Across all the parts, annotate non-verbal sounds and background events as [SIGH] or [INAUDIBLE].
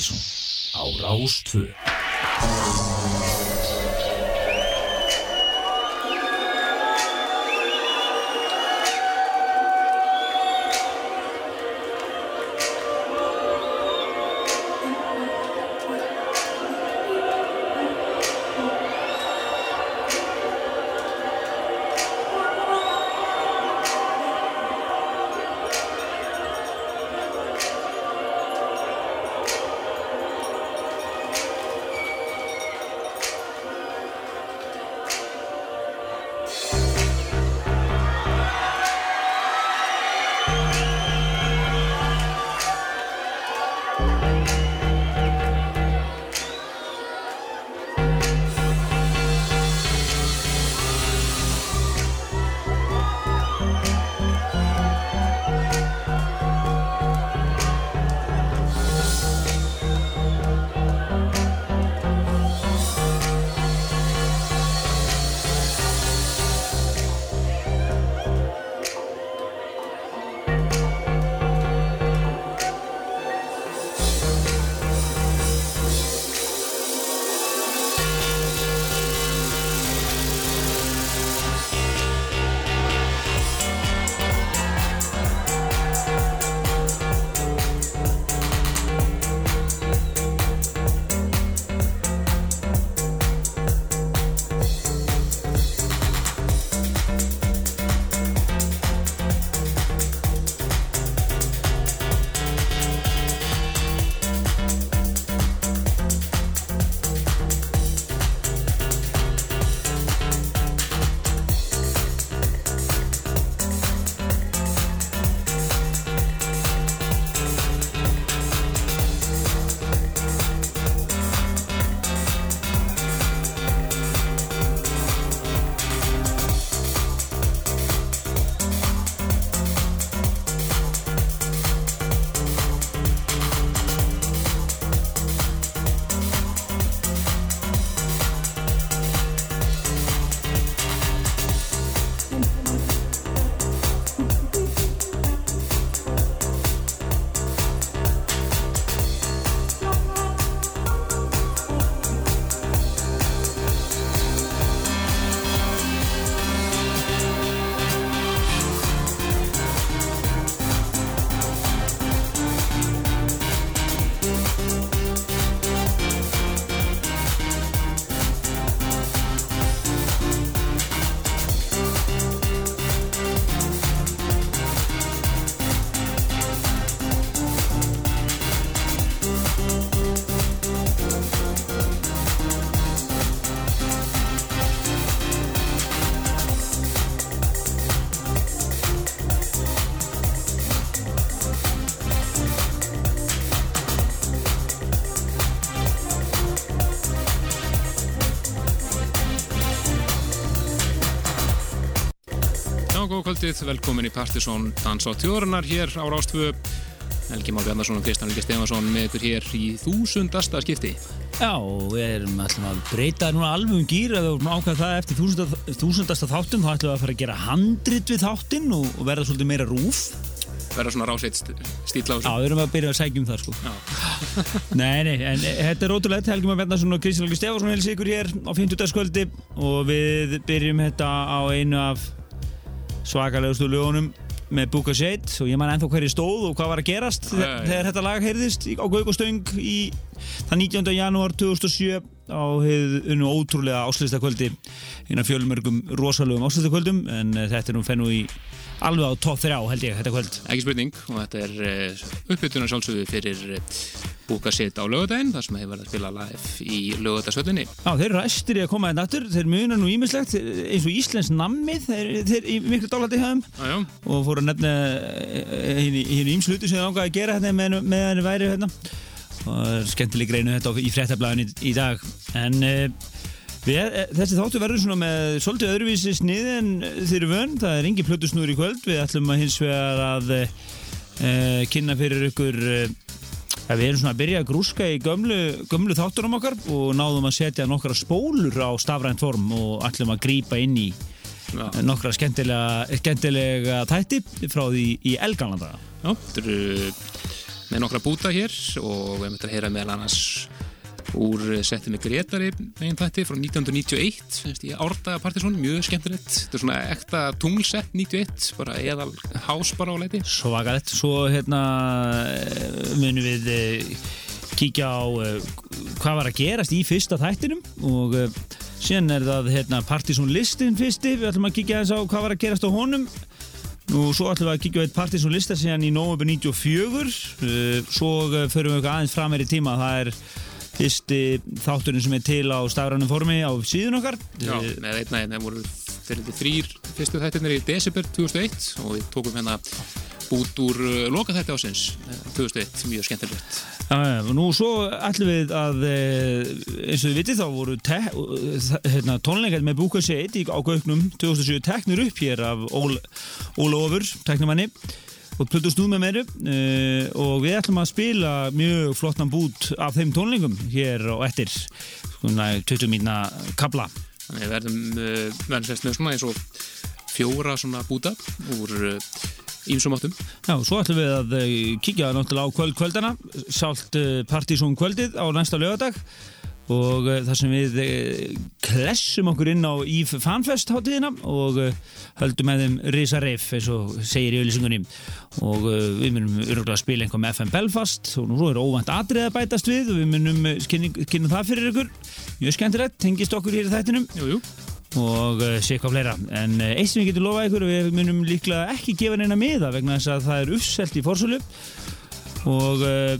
Mattísson á Rástvö kvöldið, velkomin í Partisón Dans á tjóðurnar hér á Rástfö Helgi Már Bjarnarsson og Kristján Helgi Stefansson með ykkur hér í þúsundasta skipti. Já, við erum alltaf að breyta núna alveg um gýr ef við erum ákvæðað það eftir þúsundasta, þúsundasta þáttum þá ætlum við að fara að gera handrit við þáttinn og, og verða svolítið meira rúf. Verða svona rásleitt stíl á Já, við erum að byrja að sækja um það sko. [LAUGHS] Nei, nei, en þetta er ótrúlega Helgi Már Bjarnarsson og Kristján Helgi Stefansson helsi ykkur hér á 50. skvöldi og við byrjum þetta á einu af svakalegustu lögunum með Búka Shade og ég man ennþá hverju stóð og hvað var að gerast ja, ja. þegar þetta lag heyrðist á Gaugostöng í það 19. janúar 2007 á hefðu ótrúlega áslýstakvöldi eina fjölmörgum rosalögum áslýstakvöldum en uh, þetta er nú fennu í alveg á top 3 held ég þetta kvöld Ekki spurning og þetta er uh, uppbyttunar sjálfsögðu fyrir uh, Búka Shade á lögadaginn þar sem hefur verið að spila live í lögadagsvöldinni Já, þeir eru æstir í að koma einn aftur þeir munar nú ímislegt eins og Íslensk nammið þeir, þeir í miklu dálati höfum og fóru að nefna hinn ímsluti sem þeir ángaði að gera hérna með, með henni væri hérna. Og það er skemmtileg greinu þetta í fréttablaðin í, í dag. En uh, við, þessi þáttu verður svona með svolítið öðruvísi snið en þeir eru vönn, það er engi plötusnúr í kvöld. Við ætlum að hins vegar að uh, kynna fyrir ykkur uh, við erum svona að byrja að grúska í gömlu, gömlu þáttunum okkar og náðum að setja nokkra spólur á stafrænt form og ætlum að grýpa inn í Já. nokkra skemmtilega, skemmtilega tætti frá því í Elganlanda Já, þetta eru með nokkra búta hér og við möttum að heyra meðal annars úr setið með Gretari meginn þætti frá 1991 í árdaga partysón, mjög skemmtilegt. Þetta er svona ekta tunglsett 91 bara eðal hás bara á leiti. Svakalett, svo hérna munum við eh, kíkja á eh, hvað var að gerast í fyrsta þættinum og eh, síðan er það hérna, partysón listin fyrsti, við ætlum að kíkja eins á hvað var að gerast á honum. Og svo ætlum við að kíkja á eitt partysón lista síðan í november 94 svo förum við aðeins fram meir í tíma. Það er fyrsti þátturinn sem er til á stafrænum formi á síðun okkar. Já, með einna en það voru þeirri þrýr fyrstu þættirnir í desember 2001 og við tókum hérna út úr uh, loka þætti ásins 2001, uh, mjög skemmtilegt. Já, og nú svo ætlum við að eh, eins og við vitið þá voru hérna, tónleikar með 1 á Gauknum. 2007 teknir upp hér af Óla Ófur, teknumanni og plötu snúð með meiru uh, eh, og við ætlum að spila mjög flottan bút af þeim tónlingum hér og eftir. Svona 20 mínna kabla Þannig við verðum uh, verðsvest með svona eins og fjóra svona búta úr ímsum uh, áttum. Já, svo ætlum við að kíkja náttúrulega á kvöld kvöldana sált partysón kvöldið á næsta lögadag og uh, þar sem við uh, klessum okkur inn á Íf Fanfest hátíðina og uh, höldum með þeim Risa Reif eins og segir í auðlisingunni og við munum öruglega að spila einhvað með FM Belfast. Og nú er óvænt atrið að bætast við og við munum kynna það fyrir ykkur. Mjög skemmtilegt, tengist okkur hér í þættinum. Jú, jú. og sé hvað fleira. En eitt sem við getum lofað ykkur við munum líklega ekki gefa neina miða vegna þess að það er uppselt í fórsölu og, eh,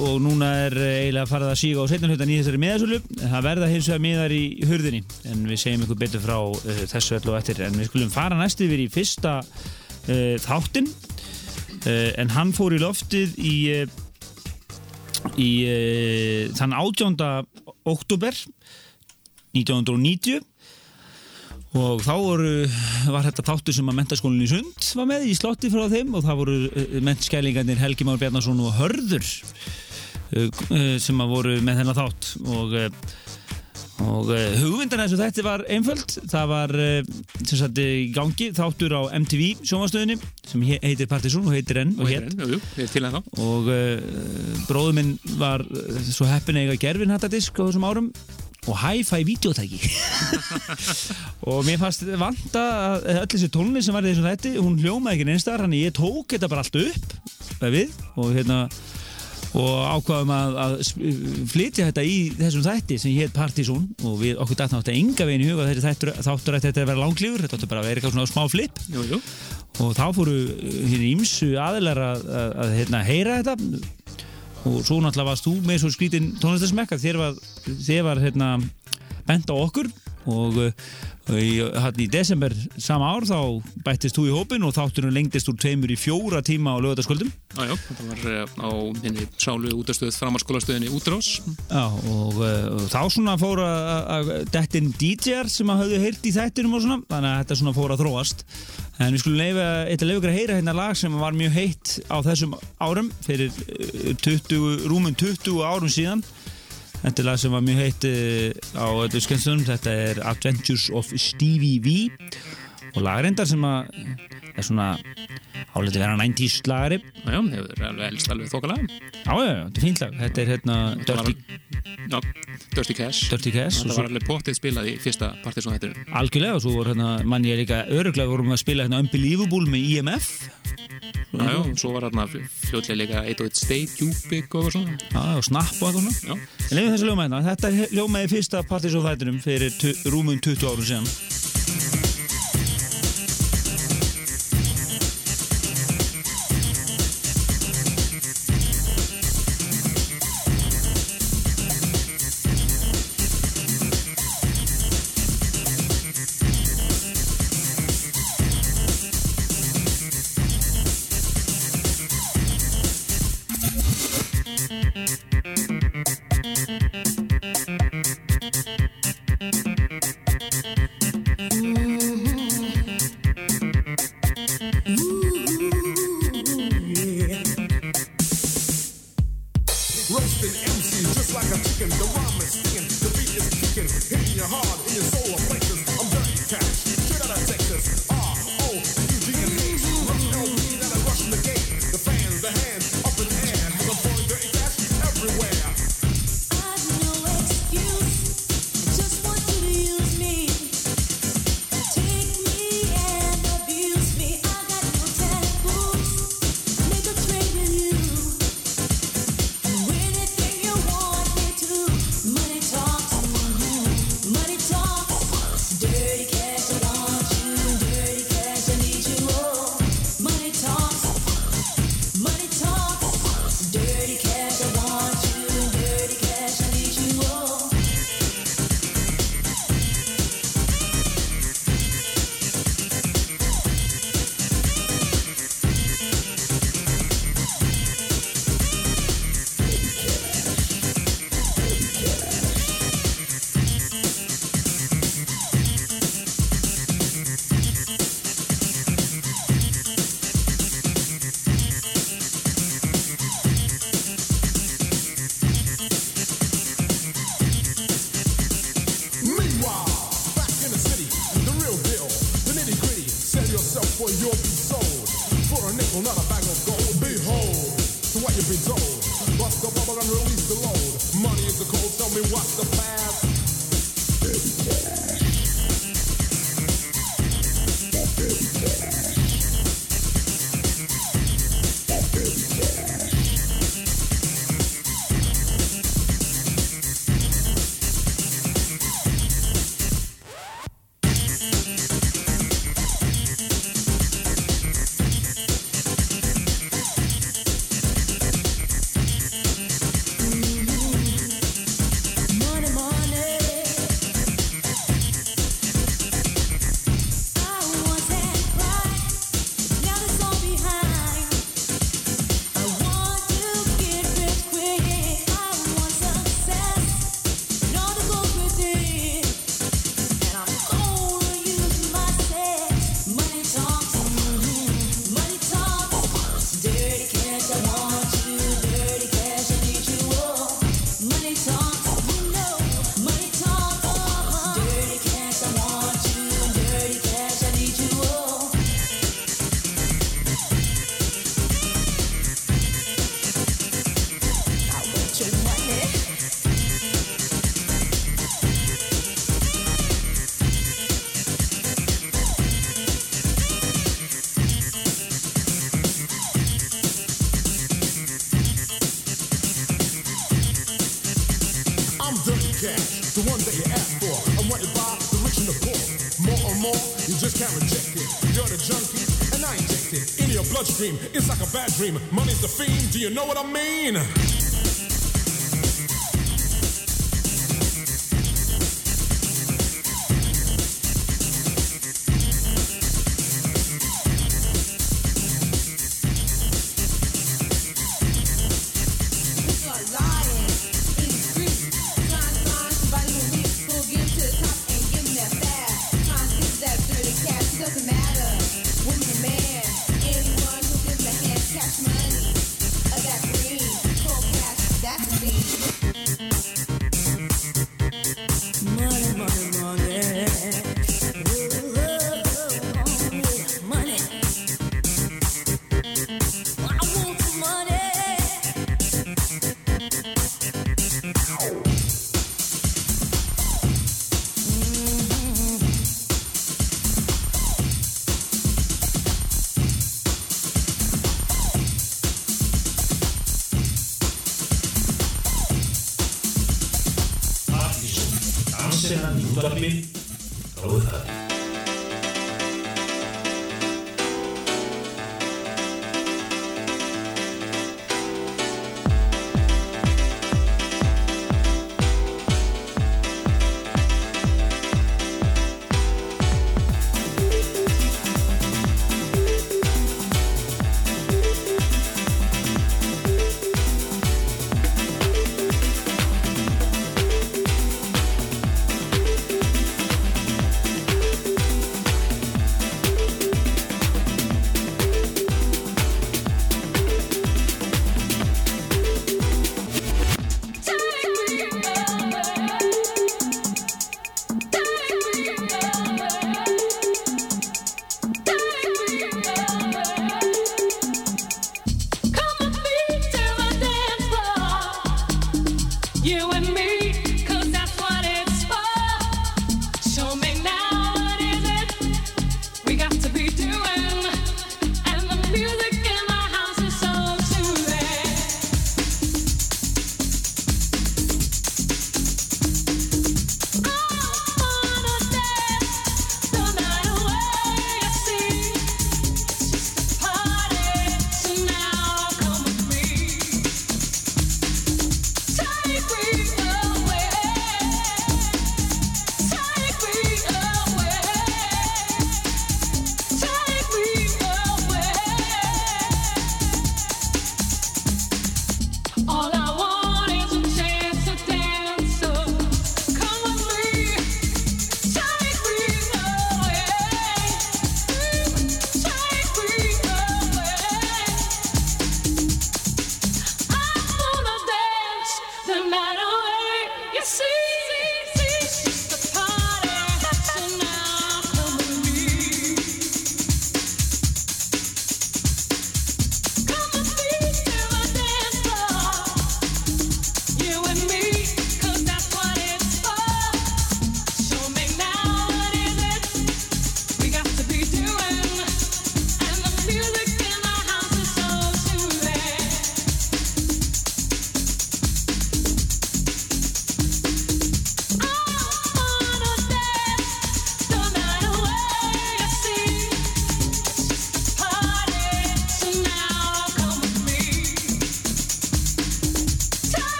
og núna er eiginlega farið að síga á setjanhautan í þessari miðasölu. Það verða hins vegar miðar í hurðinni. En við segjum ykkur betur frá uh, þessu öllu og eftir. En við skulum fara næst yfir í fyrsta uh, þáttin uh, en hann fór í loftið í í þann 18. oktober 1990 og þá voru, var þetta þáttu sem að mentaskólinni Sund var með í slotti frá þeim og það voru eh, mentskælingarnir Helgi Már Bjarnarsson og Hörður eh, eh, sem að voru með þennan þátt. Og, og hugvindan eins og þetta var einföld. Það var sem sagt í gangi þáttur á MTV sjónvastöðinni sem heitir Partiðsson og heitir N og, og, og bróður minn var svo heppin eiga gerfin hætta disk á þessum árum og hi-fi videotæki [LAUGHS] og mér fannst vanta að öll þessi tónli sem var í þessum þætti hún hljómaði ekki neinstar, hann ég tók þetta bara allt upp við, og hérna og ákvaðum að, að flytja þetta í þessum þætti sem hétt Partizón og við okkur dættum átt að enga veginn í huga þáttur að þetta er að vera langlífur þetta bara að vera eitthvað svona smá flip jú, jú. og þá fóru hérna ímsu aðilar að, að, að hérna, heyra þetta og svo náttúrulega varst þú með svo skrítinn tónlistasmekka þér var, var hérna, bent á okkur og hann í desember sama ár þá bættist þú í hópin og þátturinn lengdist úr tveimur í fjóra tíma á lögataskvöldum Jájá, þetta var eh, á henni sálu útastöð framhanskólastöðinni Útrás. Já, og, eh, og þá svona fór að dettin DJ-ar sem að hafðu heyrt í þættinum og svona, þannig að þetta svona fór að þróast. En við skulum leifa, eitthvað leifa ykkur að heyra hérna lag sem var mjög heitt á þessum árum fyrir 20, eh, rúmum 20 árum síðan Þetta er lag sem var mjög heitt eh, á öllu skemmtunum. Þetta er Adventures of Stevie V og lagarindar sem að er svona að vera 90's lagari. Já, það hefur alveg elst alveg þokkalega. Já, já, þetta er fínt lag. Þetta er hérna Dirty, já, Dirty Cash. Dirty Cash. Það var alveg potið spilað í fyrsta partysón hættur. Algjörlega og svo voru hérna, mann ég líka öruglega vorum að spila hérna Unbelievable með IMF Já, já, svo var hérna fljóðlega líka 1-1 Stay, Cubic og svona Já, og Snap og eitthvað svona En leiðum þessu ljómaðina, þetta er ljómaði fyrsta partysóþættinum fyrir rúmum 20 árum síðan dream. Money's the fiend, do you know what I mean?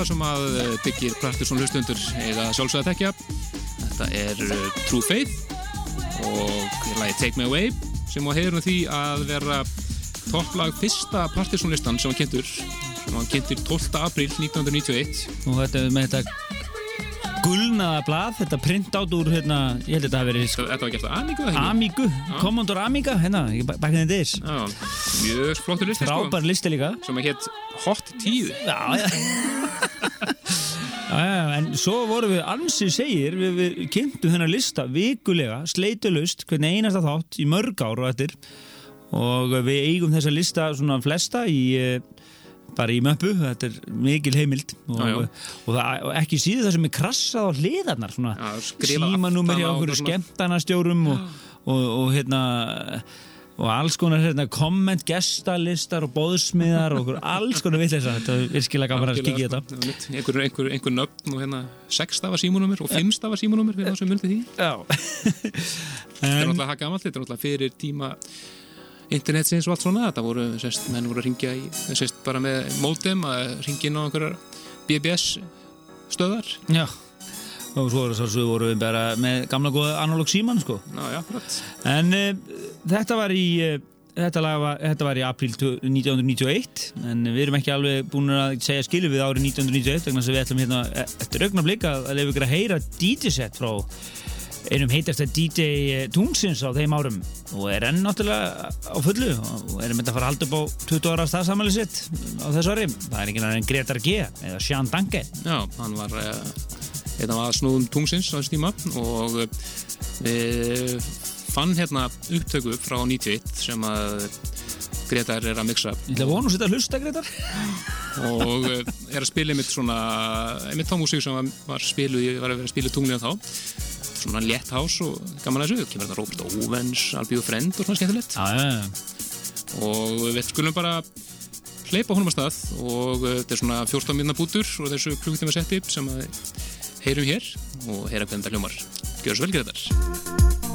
Að sem að byggir Partiðsson hlustundur eða sjálfsögða tekja þetta er True Faith og lagi Take Me Away sem á heyrum því að vera topplag fyrsta Partiðsson listan sem var kynntur sem var kynntur 12. april 1991 og þetta er með þetta gulnaða blað, þetta print át úr hérna, ég held að þetta hafi verið Þetta þetta var gert að ekki? Amigu, Commodore Amiga hérna, back in the days. Já, mjög flottur listi sko. Frábær listi líka. Sem að hétt Hot 10 já, já Já, já, en svo vorum við ansið segir, við, við kynntum þennan lista vikulega, sleitulust, hvernig einasta þátt í mörg ár og eftir. Og við eigum þessa lista svona flesta í eh, bara í möppu, þetta er mikil heimild. Og, Já, já. og, það, og ekki síður það sem er krassað á hliðarnar símanúmer hjá okkur skemmtanastjórum og, og, og hérna og alls konar hérna, komment, gestalistar og bóðsmiðar og alls konar vitleisa þetta er virkilega gaman að í þetta. einhver, einhver, einhver nöfn og hérna 6 stafa símónumir og 5 stafa símónumir fyrir það sem myndi því. [LAUGHS] Þetta er náttúrulega það gamalt, þetta er náttúrulega fyrir tíma internetsins og allt svona. Þetta voru, sérst, menn voru að ringja í sérst, bara með mótem að ringja inn á einhverjar BBS stöðar Já og svo svo- svo vorum við bara með gamla góða analog síman sko. Já, en uh, þetta var í uh, þetta, var, þetta var í april 1991 en við erum ekki alveg búin að segja skilu við árið 1991 vegna þess að við ætlum hérna e- eftir augnablik að, að lefa ykkur að heyra DJ-set frá einum heitasta DJ Toonsins á þeim árum. Og er enn náttúrulega á fullu og erum þetta að fara að halda upp á 20 ára staðsamæli sitt á þessu ári. Það er náttúrulega en Gretar G eða Sean Danke Já, hann var uh, einn af aðsnúðum tungsins á þessu tíma og við fann hérna upptöku frá 91 sem að Gretar er að mixa. Ég ætla að vona að setja að hlusta Gretar. Og uh, er að spila einmitt svona einmitt þá músík sem var, var spiluð í- var að vera spiluð tunglið þá. Svona létt hás og gaman að þessu. Kemur þetta Robert Owens, Albíu Frend og svona skemmtilegt. Já, já, já. Og við skulum bara hleypa honum að stað og uh, þetta er svona 14 minna bútur og þessu klukkutíma setti sem að heyrum hér og heyra hvernig þetta hljómar. Gjör svo vel Gretar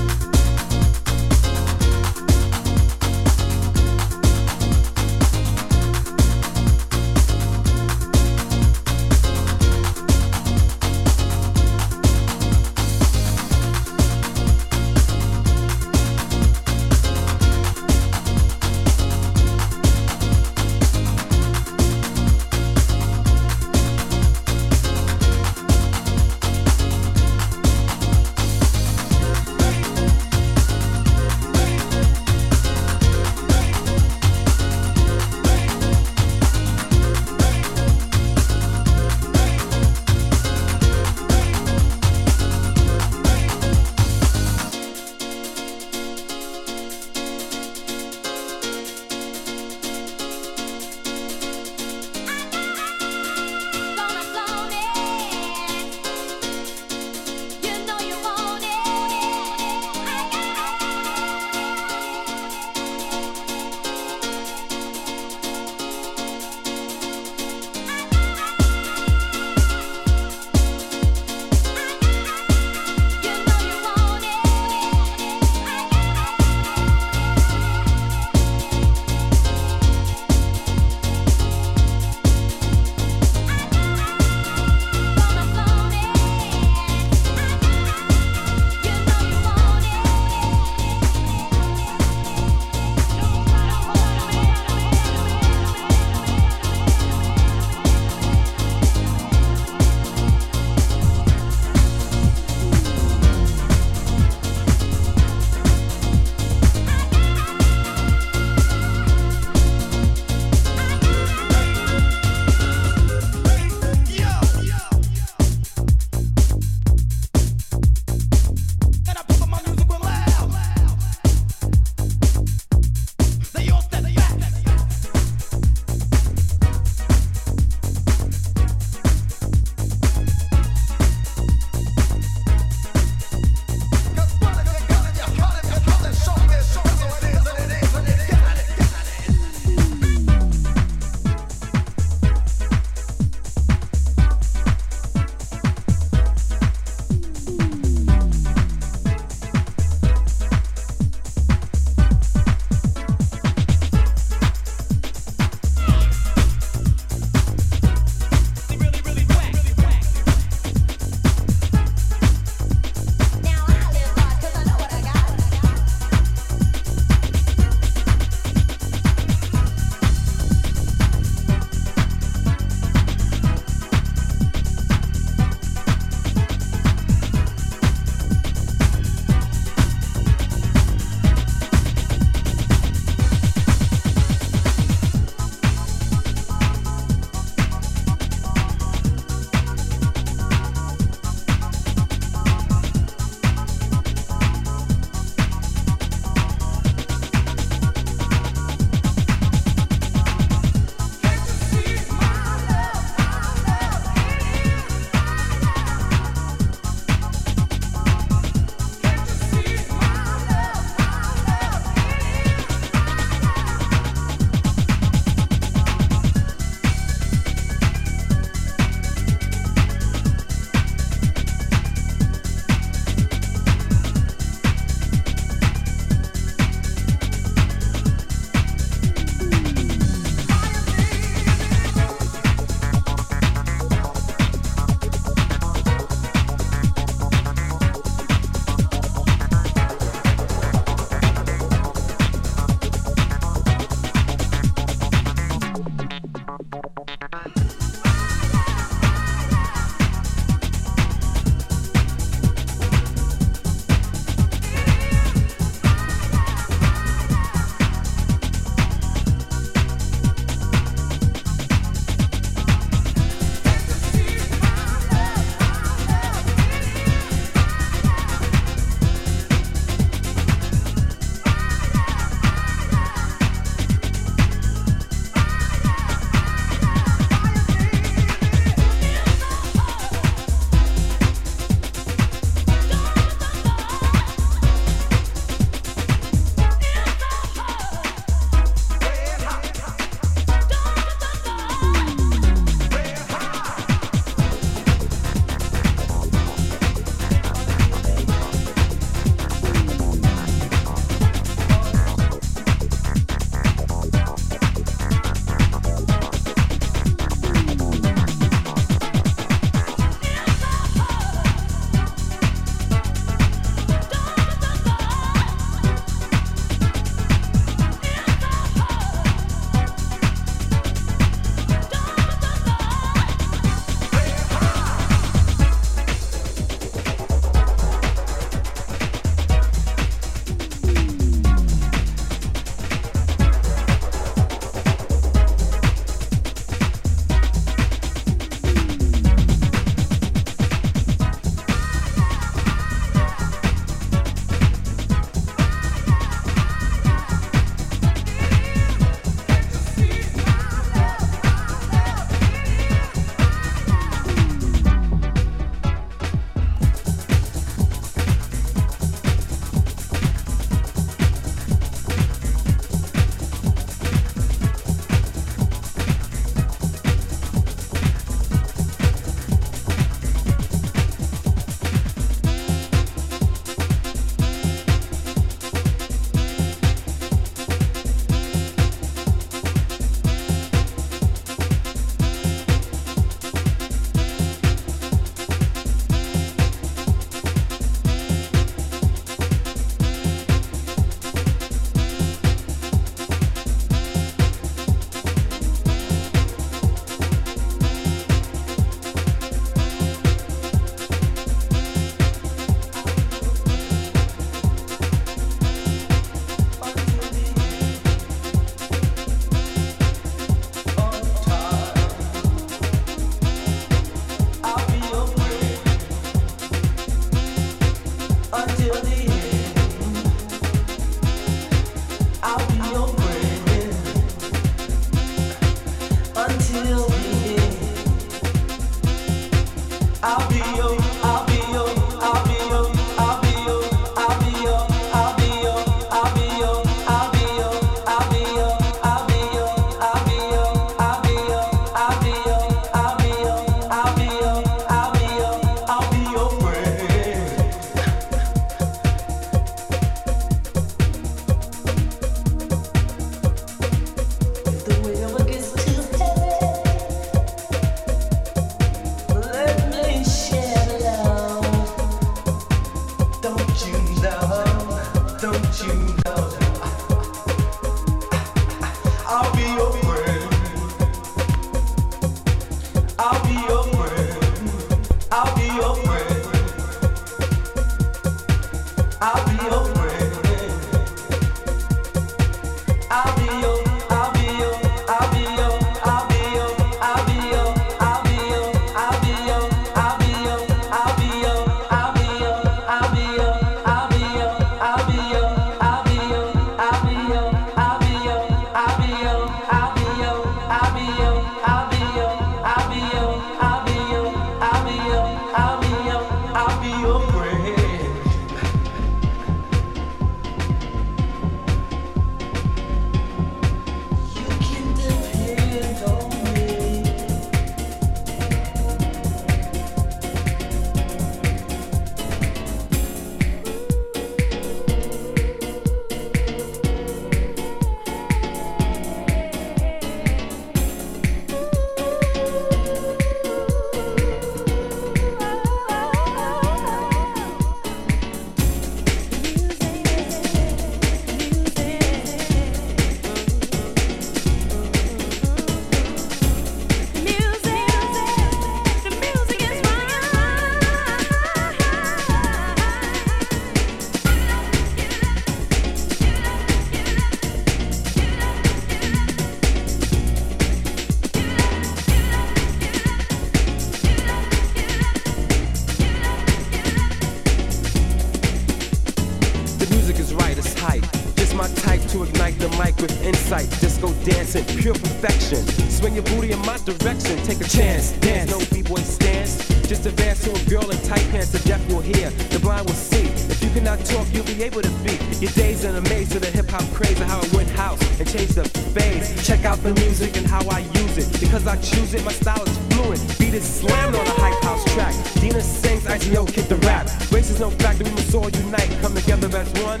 I choose it, my style is fluent. Beat is slammed on a hype house track. Dina sings, ICO kick the rap. Race is no factor, we must all unite. Come together as one,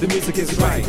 the music is right.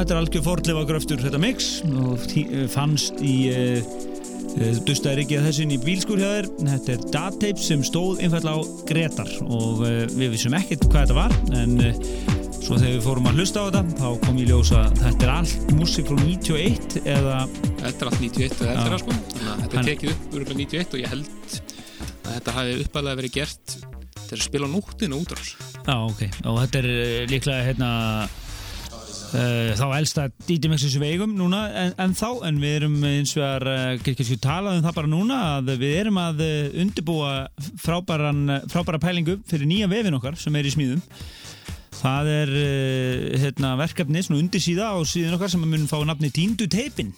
Þetta er algjör fordlefa gröftur þetta mix. Og tí- fannst í uh, uh, dustaði ekki að þessin í þér. Þetta er dattape sem stóð einfallega á Gretar. Og við vissum ekkert hvað þetta var en svo þegar við fórum að hlusta á þetta þá kom ég ljós að þetta er allt músik frá 91 eða Þetta er allt 91 eða eftir það sko. Þetta er tekið upp úr 91 og ég held að þetta hafi uppalega verið gert til að spila á nóttinu út á þessu. Já, ok, og þetta er líklega hérna þá elsta DJ-mixi sem við eigum núna en, en þá, en við erum eins og að uh, kannski talað um það bara núna að við erum að undirbúa frábæran, frábæra pælingu fyrir nýja vefin okkar sem er í smíðum. Það er hérna, verkefni svona undir síða á síðan okkar sem mun fá nafni Tíndu teipin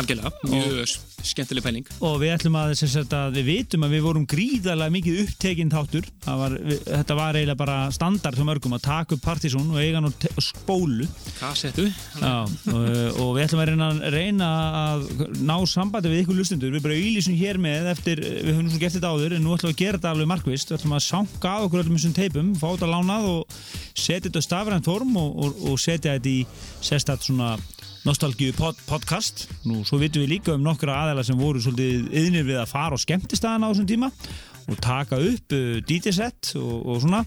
Algjörlega, mjög skemmtileg pæling. og við ætlum að, sagt, að við vitum að við vorum gríðarlega mikið upptekinn þáttur. Var, við, þetta var eiginlega bara standard hjá mörgum að taka upp partysón og eiga og spólu. Kassettu. Já, og, og við ætlum að reyna, reyna að ná sambandi við ykkur lustundur við bara auðlýsum hér með eftir við höfum svo gert þetta áður en nú ætlum við að gera þetta alveg markvist við ætlum að sanga að okkur öllum þessum teipum fá þetta lánað og setja þetta stafrænt form og, og, og setja þetta í sérstætt svona nostalgíu pod, podcast. Nú svo vitum við líka um nokkra aðeila sem voru svolítið yðnir við að fara á skemmtistæðan á þessum tíma og taka upp uh, DJ-set og, og svona.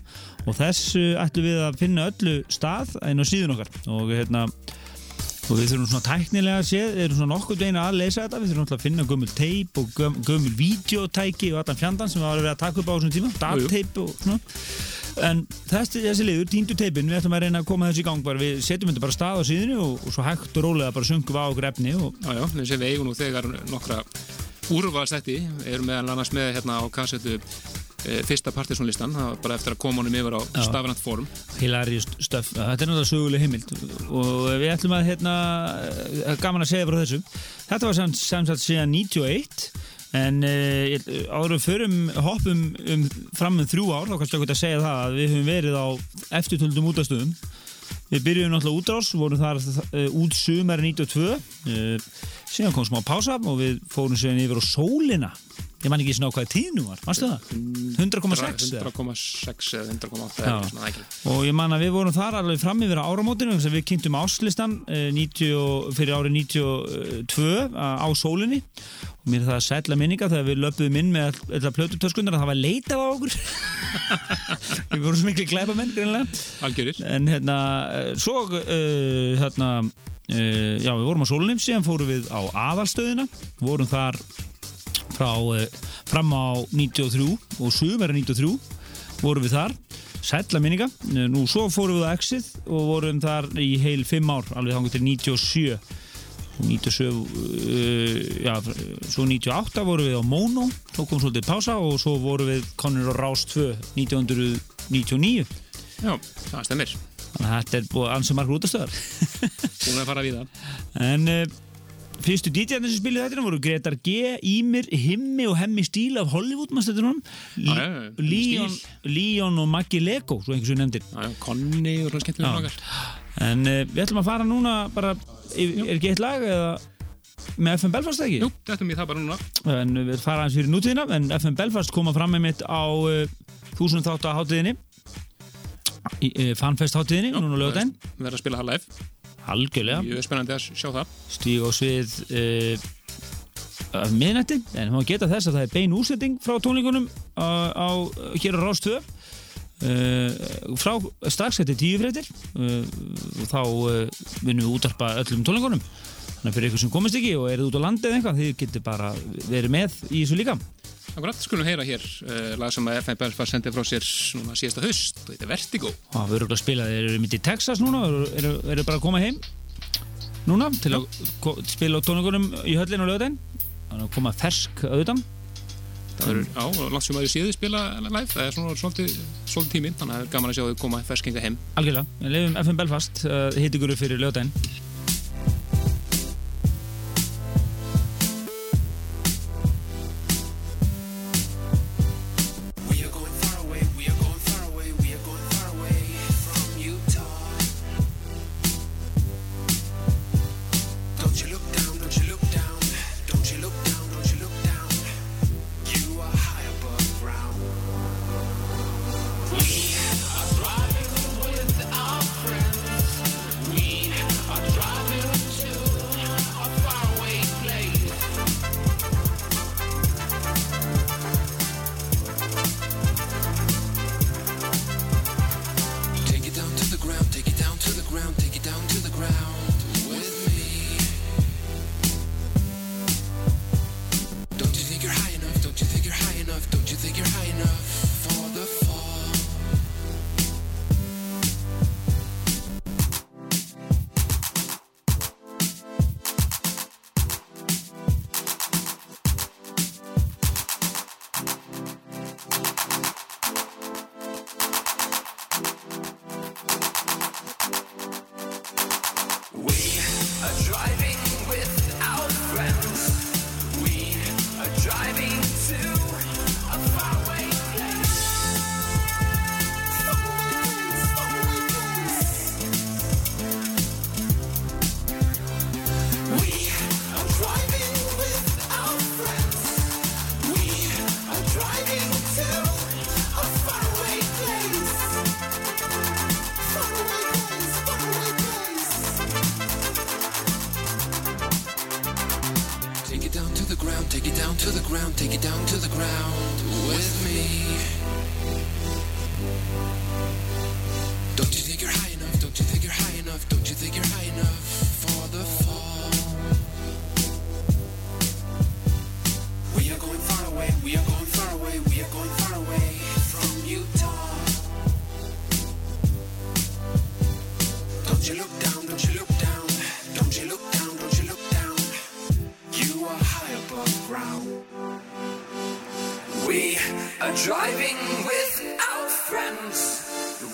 Og þessu ætlum við að finna öllu stað inn á síðun okkar. Og hérna og við þurfum svona tæknilega að sé erum svona nokkuð veginn að leysa þetta. Við þurfum að finna gömul teip og göm, gömul videotæki og allan fjandan sem við varum að taka upp á þessum tíma. Dagteip og svona en þessi, þessi liður, tíndu teipin við ætlum að reyna að koma þessu í gang bara. Við setjum þetta bara stað á síðinu og, og svo hægt og rólega bara sungum við á okkur efni og Já, já, og við eigum nú þegar nokkra úrvalstætti, erum meðal annars með hérna á kassetu e, fyrsta partysónlistan, það var bara eftir að koma honum yfir á stafrænt form. hilarious stöf, þetta er náttúrulega söguleg heimild og við ætlum að hérna, eh, gaman að segja frá þessu. Þetta var sem, sem sagt síðan 91 en uh, áður við förum hoppum um, fram um þrjú ár þá kannski okkur að segja það að við höfum verið á eftirtöldum útastöðum við byrjuðum náttúrulega útrás, vorum þar uh, út sumar 92 uh, síðan kom smá pása og við fórum síðan yfir á sólina ég man ekki svona á hvað tíðnum var, varstu það? 100,6 eða? 100,6 eða 100,8 Já. eða eitthvað svona ægilega. og ég man að við vorum þar alveg fram yfir áramótinu við kynntum áslistan eh, 90, og- fyrir árið 92 á sólinni og mér er það sætla minninga þegar við löpuðum inn með þetta plötutöskunar að það var leitað á okkur [LAUGHS] við vorum svo miklu glæpa menn Algjörir. en hérna eh, svo hérna já við vorum á sólinni síðan fórum við á aðalstöðina vorum þar frá uh, fram á 93 og sumera 93 vorum við þar. Sætla minninga, Eh, nú svo fórum við á Exit og vorum þar í heil 5 ár, alveg þangur til 97 og 97 uh, já, svo 98 vorum við á Mono, kom svolítið pása og svo vorum við konur á Rás 2 1999 Já, það stemmir. þannig að þetta er búið ansið margur útastöðar Búin að fara við það. [LAUGHS] en uh, fyrstu DJ-arnir sem spilið þetta voru Gretar G, Ímir, Himmi og Hemmi Stíl af Hollywood maður stættur honum Já, já, já, Hemmi Leon, Leon og Maggi Lego svo einhversu nefndir Konni og skemmtilega nokkar. en uh, við ætlum að fara núna bara, er, ekki eitt lag eða með FM Belfast ekki? Jú, þetta er mér það bara núna. en við fara aðeins fyrir nútíðina en FM Belfast koma fram með mitt á uh, þúsund þáttu að hátíðinni í, uh, fanfest hátíðinni núna lögðin, Við erum að spila það live. Algjörlega. Mjög spennandi að sjá það. stíg á svið uh, af miðnætti en maður geta þess að það er bein úrsetting frá tónleikunum á, á hér á Rástöð uh, frá strax eftir tíu fréttir uh, og þá vinnum við útarpa öllum tónleikunum þannig fyrir ykkur sem komist ekki og eruð út á landi eða eitthvað þið getur bara verið með í þessu líka. Akkurat, skulum heyra hér uh, lag sem FM Belfast sendi frá sér núna síðasta haust og þetta er Vertigo. og það verður að spila, þeir eru mitt í Texas núna eru, eru, eru bara að koma heim núna til að spila á tónleikunum í höllinu og löðin þannig að koma fersk auðvitað. Það verður, já, langt sem að þið séðu spila live, það er svona svolítið, svolítið tími, þannig að það er gaman að sjá þau koma ferskinga heim. Algjörlega, við lefum FM Belfast uh, hitt ykkur upp fyrir lögdæn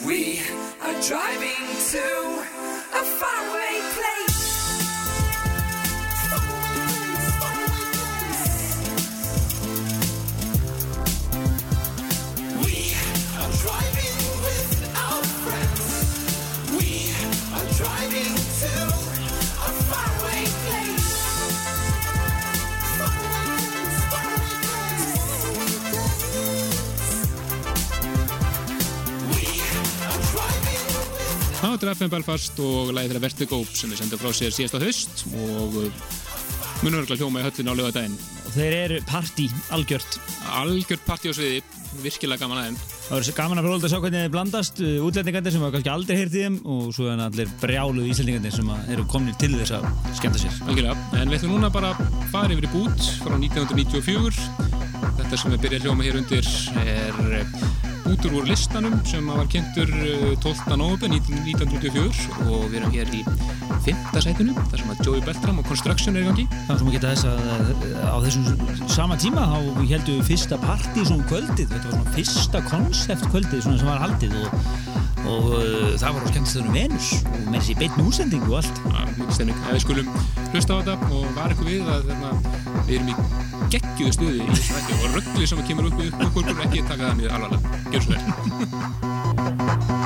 We are driving to Það var FM Belfast og lagið þeirra Vertigo sem við sendum frá sér síðasta haust og uh, munum örgulega hljóma í höllin á lögadaginn. Og þeir eru partí, algjört. Algjört partí á sviði, virkilega gaman aðeins. Það verður gaman að fróða að sjá hvernig þið blandast uh, útlendingarnir sem hafa kannski aldrei heyrtið þeim og svo er allir brjáluð íslendingarnir sem eru komnir til þess að skemmta sér. Algjörlega, en við ætlum núna bara að fara yfir í bút frá 1994. Þetta sem við byrja að hljóma hér undir er eh, bútur úr listanum sem var kynntur eh, 12. nógubin 1994 og við erum hér í 5. sætinu þar sem að Joey Beltram og Construction er í gangi. Það sem að geta þess að uh, á þessum sama tíma þá heldum við fyrsta partí svona um kvöldið, þetta var svona fyrsta konsept kvöldið svona sem var haldið og, og uh, það var á skemmtistöðunum Venus og með þessi beitn úsendingu og allt. Já, mikið stemning. Ef við skulum hlusta á þetta og var eitthvað við að þarna, við erum í geggjuðu stuði í þessu hætti og röggli sem kemur upp upp upp upp ekki taka það mjög alvarlega. Gjör svo vel.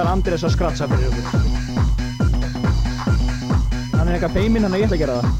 Ætlar Andrés að skratsa fyrir okkur. Hann er eitthvað feiminn, hann er ég ætla að gera það.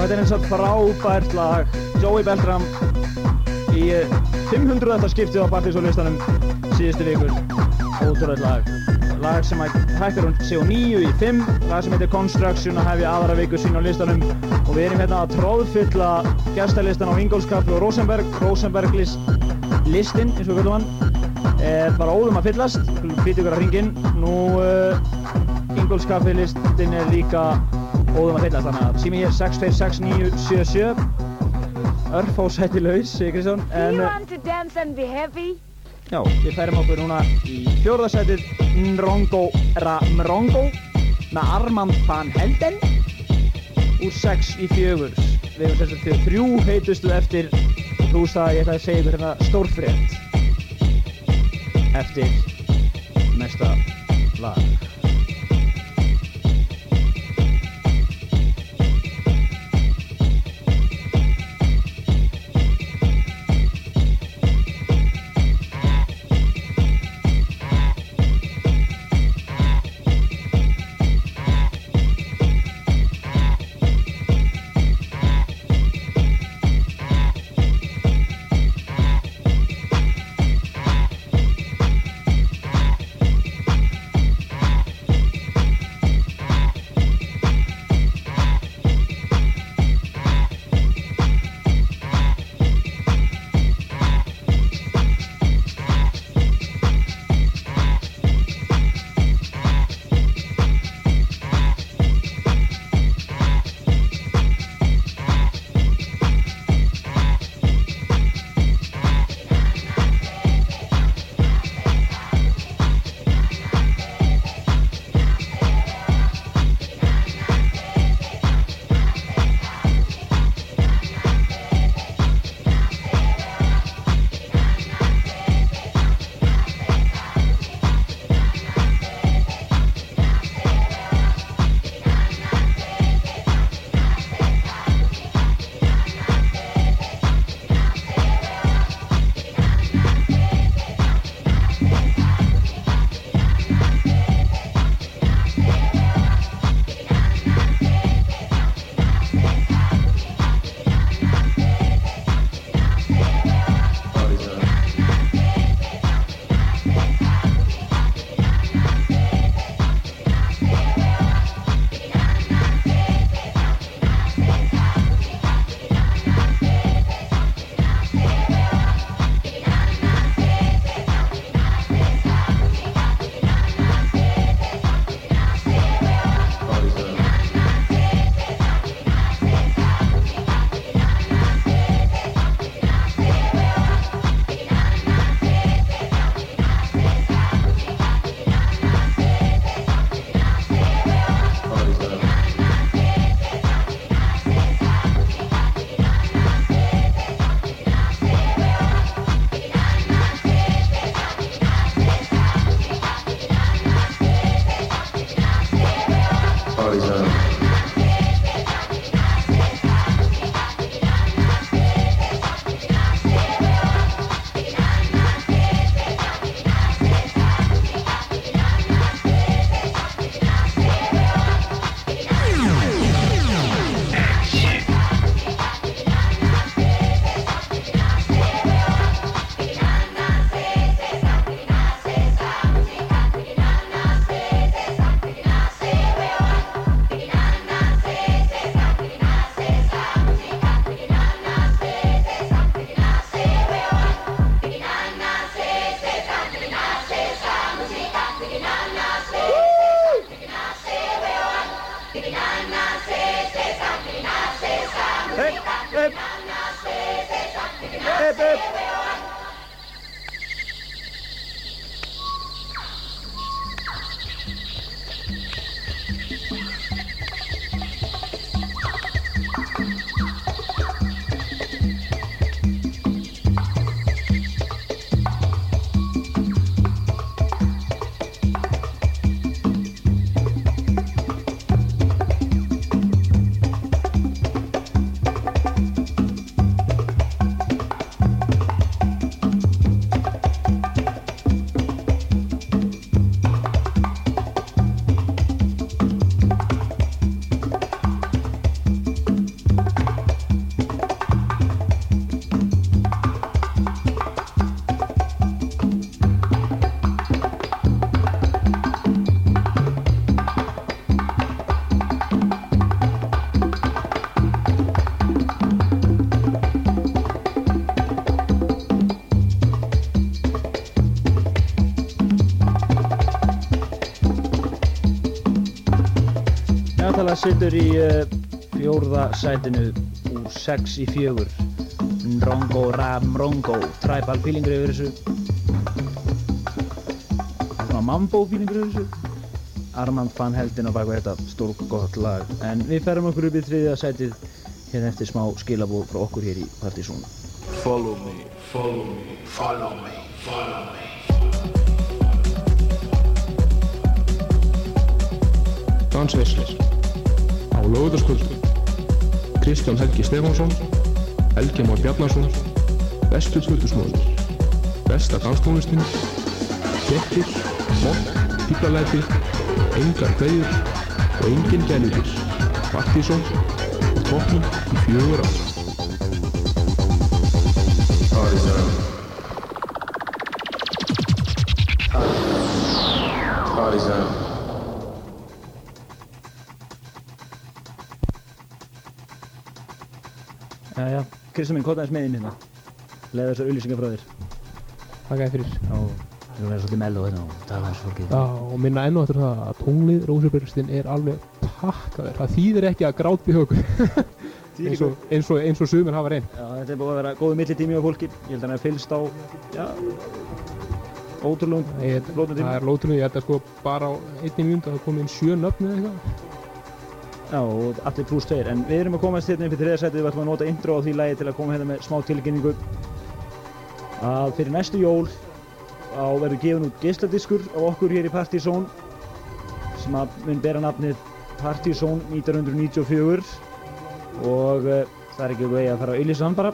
Þetta er eins og frábært lag. Joey Beltram í eh, 500. skiptið á Bartisólistanum síðustu vikur. Ótrúlega lag. Lag sem að hækkar hún á 9 í 5 lag sem heitir Construction og hefði aðra viku sín á listanum. Og við erum hérna að tróðfylla gestalistan á Ingolskaffi og Rosenberg Rosenberg list, listin eins og við kallum hann er bara óðum að fyllast. Fyrir ykkur að ringin nú uh, Ingolskaffi listin er líka óðum að fyllast þannig að sími hér 626977 örfásætti laus, segir Kristján Do en you want to dance and be happy? Já, við færum okkur núna í fjórðarsætið Nrongo Ramrongo með Armand van Helden. Úr 6 í 4 við hefum sérst til þrjú heitustu eftir pluss það að ég ætla að segja ykkur hérna stórfrétt eftir næsta lag Lag situr í uh, fjórða sætinu úr 6 í 4 Nrongo Ram Rongo Tribal feelingur yfir þessu. Svona mambo feelingur yfir þessu. Armand fann heldin á baku þetta stórgott lag. En við ferum okkur upp í þriðja sætið hérna eftir smá skilabúð frá okkur hér í Partizón Follow me, follow me, follow me, follow me. Dansveislis á lögutaskvöldu Kristján Helgi Stefánsson Helgi Már Bjarnarsson bestu kvöldusmóður besta danstónlistin kettir, mokk, fílalæti engar kveður og engin gælutir Partíson og toppnum í fjögur ár Kristján minn, kótaðis með inn hérna Leða þessar auðlýsingar frá þér Takk að fyrir. Við erum verið svolítið mellu hérna og tala hans fólkið Já, og minna enn og eftir það að tónlið Rósabjörnstinn er alveg takkaður. Það þýðir ekki að gráti okkur. [LAUGHS] eins, og, eins, og, eins og sumir hafa reynd. Já, þetta er búið að vera góðu millitími á fólki Ég held að hann er fylgst á, já, ótrúlegum Ég, flótum það tíma er lótrunni, ég held að sko bara á einni mjöndu að það komið inn sjö nöfn eða eitthvað. Já, og allir pluss tveir. En við erum að komast hérna upp í þriða sætið. Við ætlum að nota intro á því lægi til að koma hérna með smá tilkynningu. Að fyrir næstu jól á verður gefin út geisladiskur á okkur hér í Partizón sem að mun bera nafnið Partizón 1994 og uh, það er ekki vegi að fara að auðlýsa hann bara.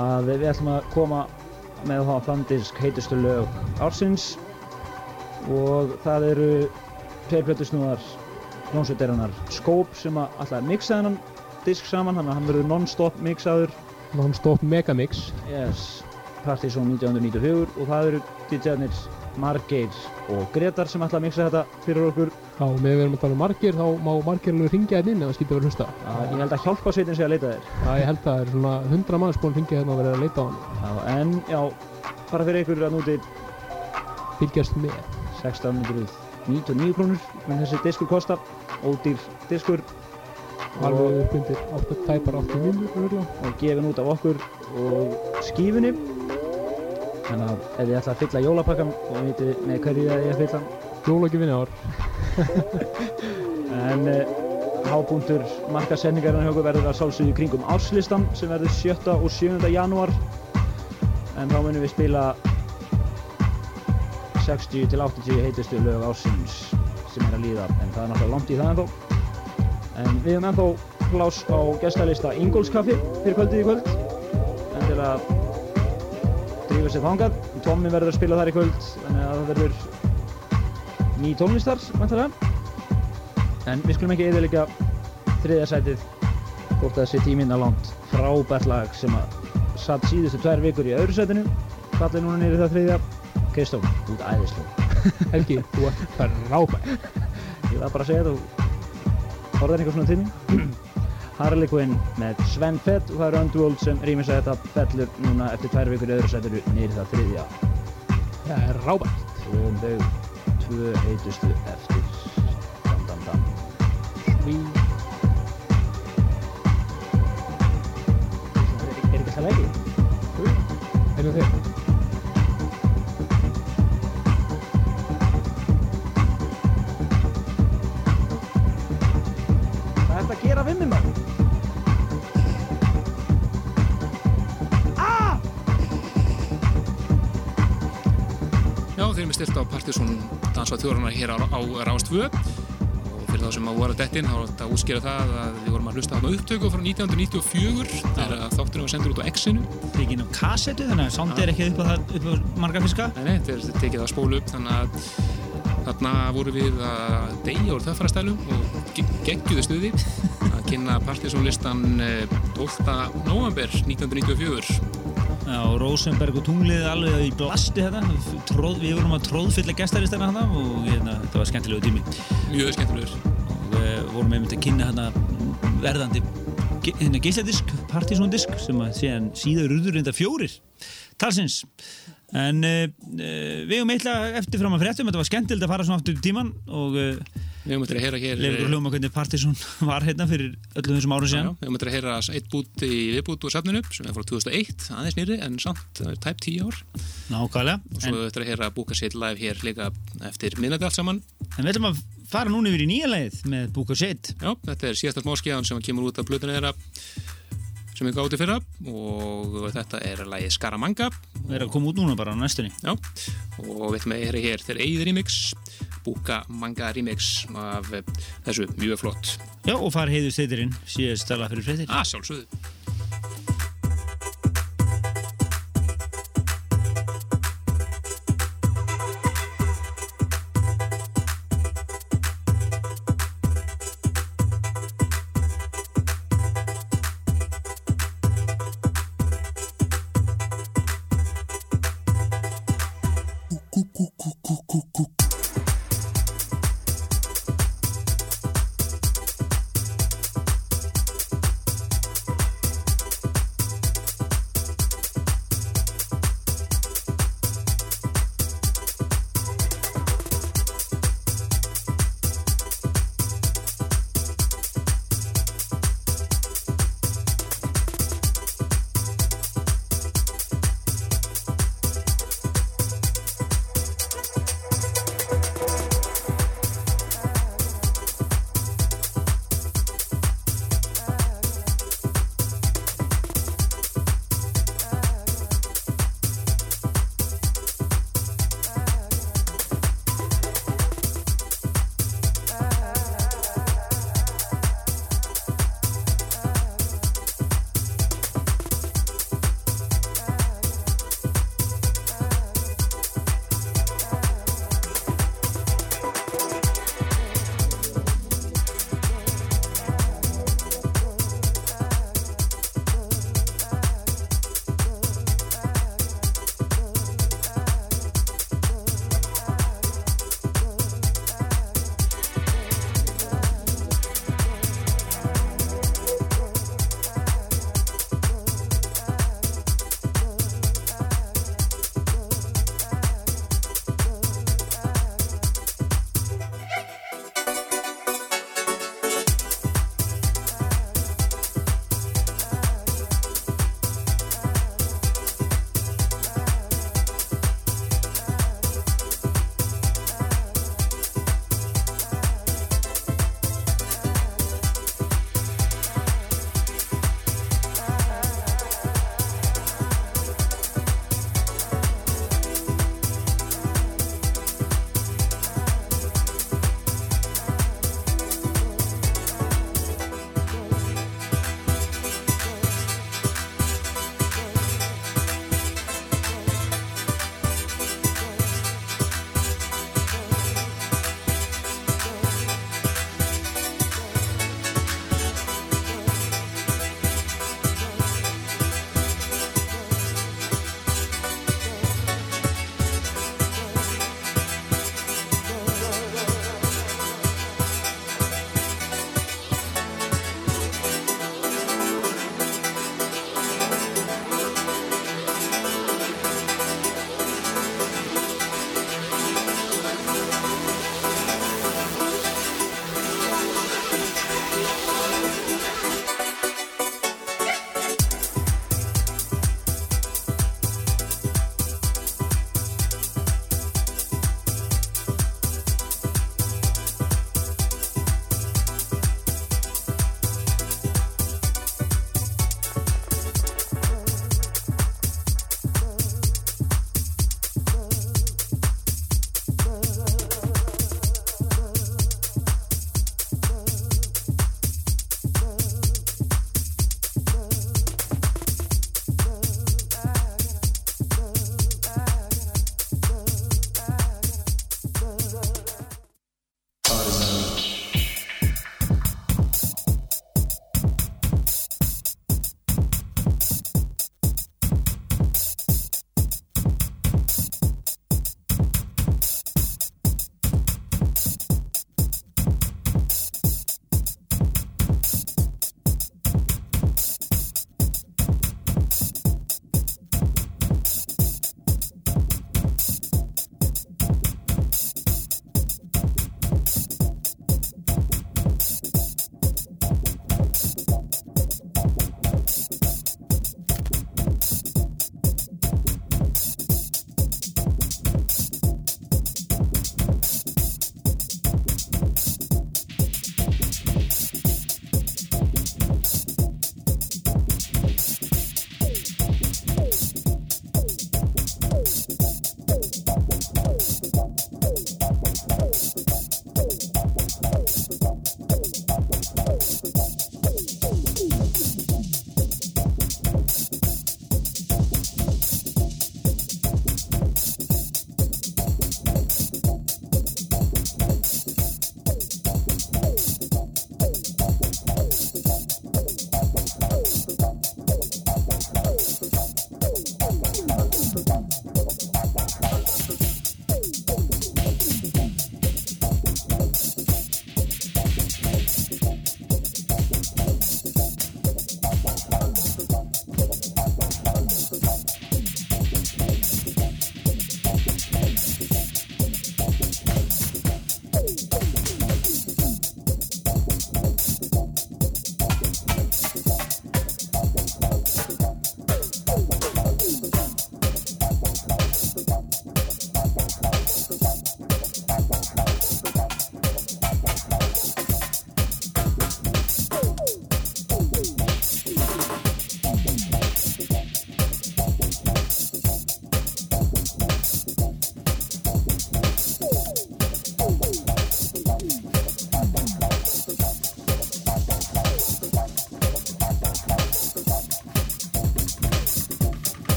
Að við ætlum að koma með þá þann disk heitustu lög ársins. Og það eru tveir plötusnúðar hljómsveitarinnar Scope sem að alltaf mixa þennan disk saman þannig að hann verður non-stop mixaður Non-stop megamix. yes, Partizón 1994 og það eru DJ-arnir Margeir og Gretar sem að mixa þetta fyrir okkur Já, með við erum að tala um margir, þá má margir alveg ringja hérna inn ef það skýtur að vera að hlusta. að ég held að hjálpa sveitin sé að leita þér Já, ég held að það er svona 100 manns búin að ringja hérna og verið að leita á hann. Já, en já, bara fyrir ykkur að núti Fylgjast með. 1699 krónur menn þessi diskur kosta ódýr diskur Alveg upp undir 8 tæpar 8 minnur, örgulega. og gefin út af okkur og skífunni þannig að ef þið ætla að fylla jólapakkan þið vitið með hverju það er að fylla. Jólagjöfinni ár. [LAUGHS] en uh, hápunktur markasendingarinn hjá okkur verður að sálsögðu kringum árslistan sem verður 7. og 7. janúar en þá munum við spila 60 til 80 heitustu lög ársins sem er að líða en það er náttúrulega langt í það ennþá. En við höfum ennþá pláss á gestalista Ingólfskaffi fyrir kvöldið í kvöld. En til að drífa sér þangað. Tommi verður að spila þar í kvöld þannig að það verður ný tónlistar vantarlega en við skulum ekki eðilega þriðja sætið hvort það sé tíminn að langt. Frábært lag sem að satt síðustu tvær vikur í öðru sætinu. Fallið núna í það þriðja Kristofn, þú ert æðislu Helgi, þú ert frábær. ég var bara að segja og orðar eitthvað svona mín Harley Quinn með Sven Fett og það eru Underworld sem rýmis að þetta fellur núna eftir tvær vikur öðru sætinu niður í það þriðja Það er rábært. og um þau tvö heitustu eftir dam dam dam Sví. er ekki alltaf legið? Einu þér. Hvað Stilt á Partiðsson dansa þjóðurnar hér á, á Rást 2 og fyrir þá sem að voru að dettinn þá er þetta að útskýra það að við vorum að hlusta á upptöku frá 1994 þegar þátturinn var sendur út á X-inu Tekinn á kassetu, þannig að sound er ekki upp á, það, upp á marga fiska. Nei, þeir eru tekið að spólu upp þannig að þarna voru við að deyja úr þöffarastælum og ge- geggjuðu stuði að kynna Partiðsson listan 12. november 1994 Já, Rosenberg og tunglið alveg í blasti þetta. Tróð, við vorum að tróðfylla gestaristana þetta og hérna, þetta var skemmtilegu tími. mjög skemmtilegur Og við vorum einmitt að kynna hérna verðandi hérna geisladisk, partysóndisk sem að síðan síður urður reynda fjórir talsins. En uh, við höfum eitthvað eftir fram að fréttum, þetta var skemmtilegt að fara svona aftur í tíman og uh, Við höfum eftir að heyra hér Leifur hljóma hvernig Partiðsson var hérna fyrir öllum þessum árum síðan. Við höfum eftir að heyra eitt bút í viðbút úr safninu sem er frá 2001, aðeins nýri en samt er tæp 10 ár. Nákvæmlega og svo höfum eftir að heyra Búka Shade live hér líka eftir minnati allt saman. En við ætlum að fara núna yfir í nýja leið með Búka Shade Já, þetta er síðasta smáskjáðan sem kemur út af blöðinu þeirra sem við gáði fyrra og þetta er lagið Scaramanga. Við erum að koma út núna bara á næstunni. Já, og við ætlum að heyra hér þeir eigið remix Búka Manga remix af þessu mjög flott. Já, og fara heiðu steytirinn síðast stala fyrir fréttir. Að sjálfsögðu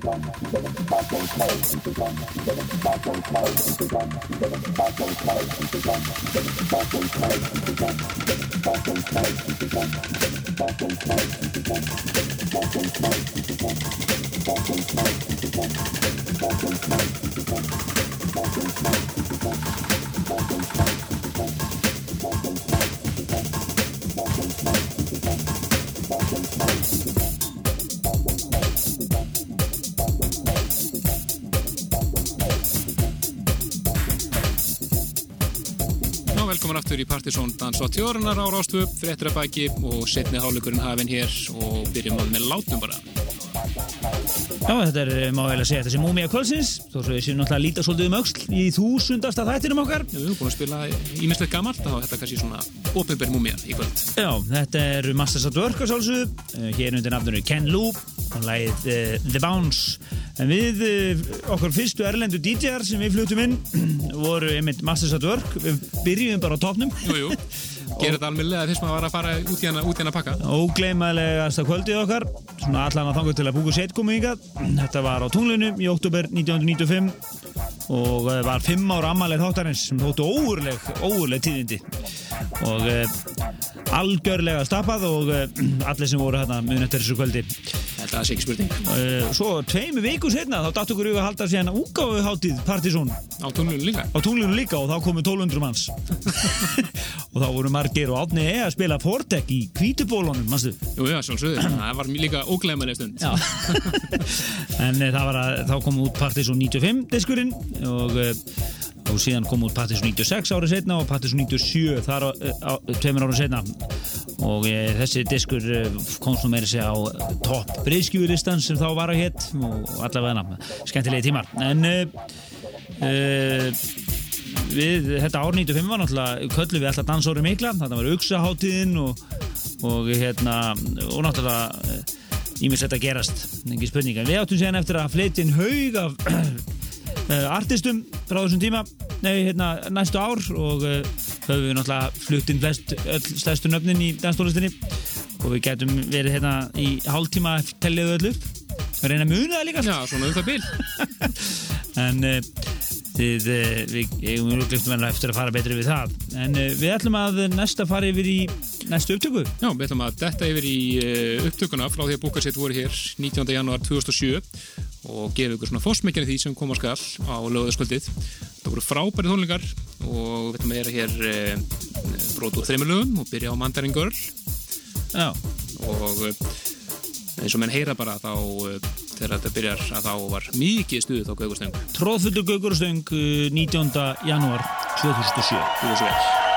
Já, Partisón Dans á tjórunar á Rástu, fréttir að baki og setni hálugurinn hafinn hér og byrjum að með látum bara. Já, þetta er, má vel að segja, þessi múmia kvöldsins þó svo við séum náttúrulega að líta svolítið um öxl í þúsundasta þættinum okkar Við erum búin að spila ímislegt gamalt, þá er þetta kannski svona ofinbær múmia í kvöld. Já, þetta er Masters at Work uh, hér undir nafnunu Ken Lou og lagið uh, The Bounce en við, okkar fyrstu erlendu DJ-ar sem við flutum inn [CLEARS THROAT] voru einmitt Masters at Work. Við byrjum bara á topnum Jú, jú, gera þetta almennilega fyrst maður var að fara út í hana, út í hana pakka. ógleymalegasta kvöldið okkar. Svona allan að þanga til að búku set komu yngad þetta var á tunglinu í oktober 1995 og eh, var fimm ára ammaleg þáttarins. Sem þóttu óurleg, óurleg tíðindi. Og uh, algjörlega stapað og uh, allir sem voru hérna mun eftir þessu kvöldi Þetta er ekki spurning. uh, svo tveimu viku setna þá datt okkur yfir að halda síðan úgáfuháttíð Partizón Á tunglunum líka. á tunglinu líka og þá komu 1200 manns [LAUGHS] og þá voru margir og átni að spila Fortek í kvítubólunum, mannstu Jú, já, sjálfsögðu. [CLEARS THROAT] Það var líka óglemmaleg stund. Já. [LAUGHS] en e, það var að þá kom út Partisan 95 diskurinn og, e, og síðan kom út Partisan 96 árið setna og Partisan 97 þar á, á, tveimur árið setna og e, þessi diskur e, komst nú meira segja á topp breyðskjúristan sem þá var að hétt og allavega skemmtilegi tímar. En e, við þetta ár 95 var náttúrulega köllu við alltaf dansóri mikla. Þetta var auksaháttíðin og, og hérna og náttúrulega ímislegt að gerast, ekki spurning. En við áttum séðan eftir að flytja inn haug af artistum frá þessum tíma, nei, hérna, næstu ár og uh, höfum við náttúrulega flutt inn flest, öll stærstu nöfnin í danstólistinni og við getum verið hérna í hálftíma telliðu öllu við reyna muna það líka. Já, svona um það bil. [LAUGHS] en þið, uh, við eigum rúglegt með eftir að fara betri við það. En við ætlum að næsta fara yfir í næstu upptöku. Já, við ætlum að detta yfir í upptökuna frá því að búkarsett voru hér 19. janúar 2007 og gefa ykkur svona fósmekjan í því sem kom á skall á lögðaskvöldið það voru frábæri tónlingar og við ætlum að vera hér e, brot úr þreymulögum og byrja á Mandarin Girl Já. og eh, eins og menn heyra bara þá eh, þegar þetta byrjar að þá var mikið stuð á Gaugurstöng Tróðfullu Gaugurstöng 19. janúar 2007 2007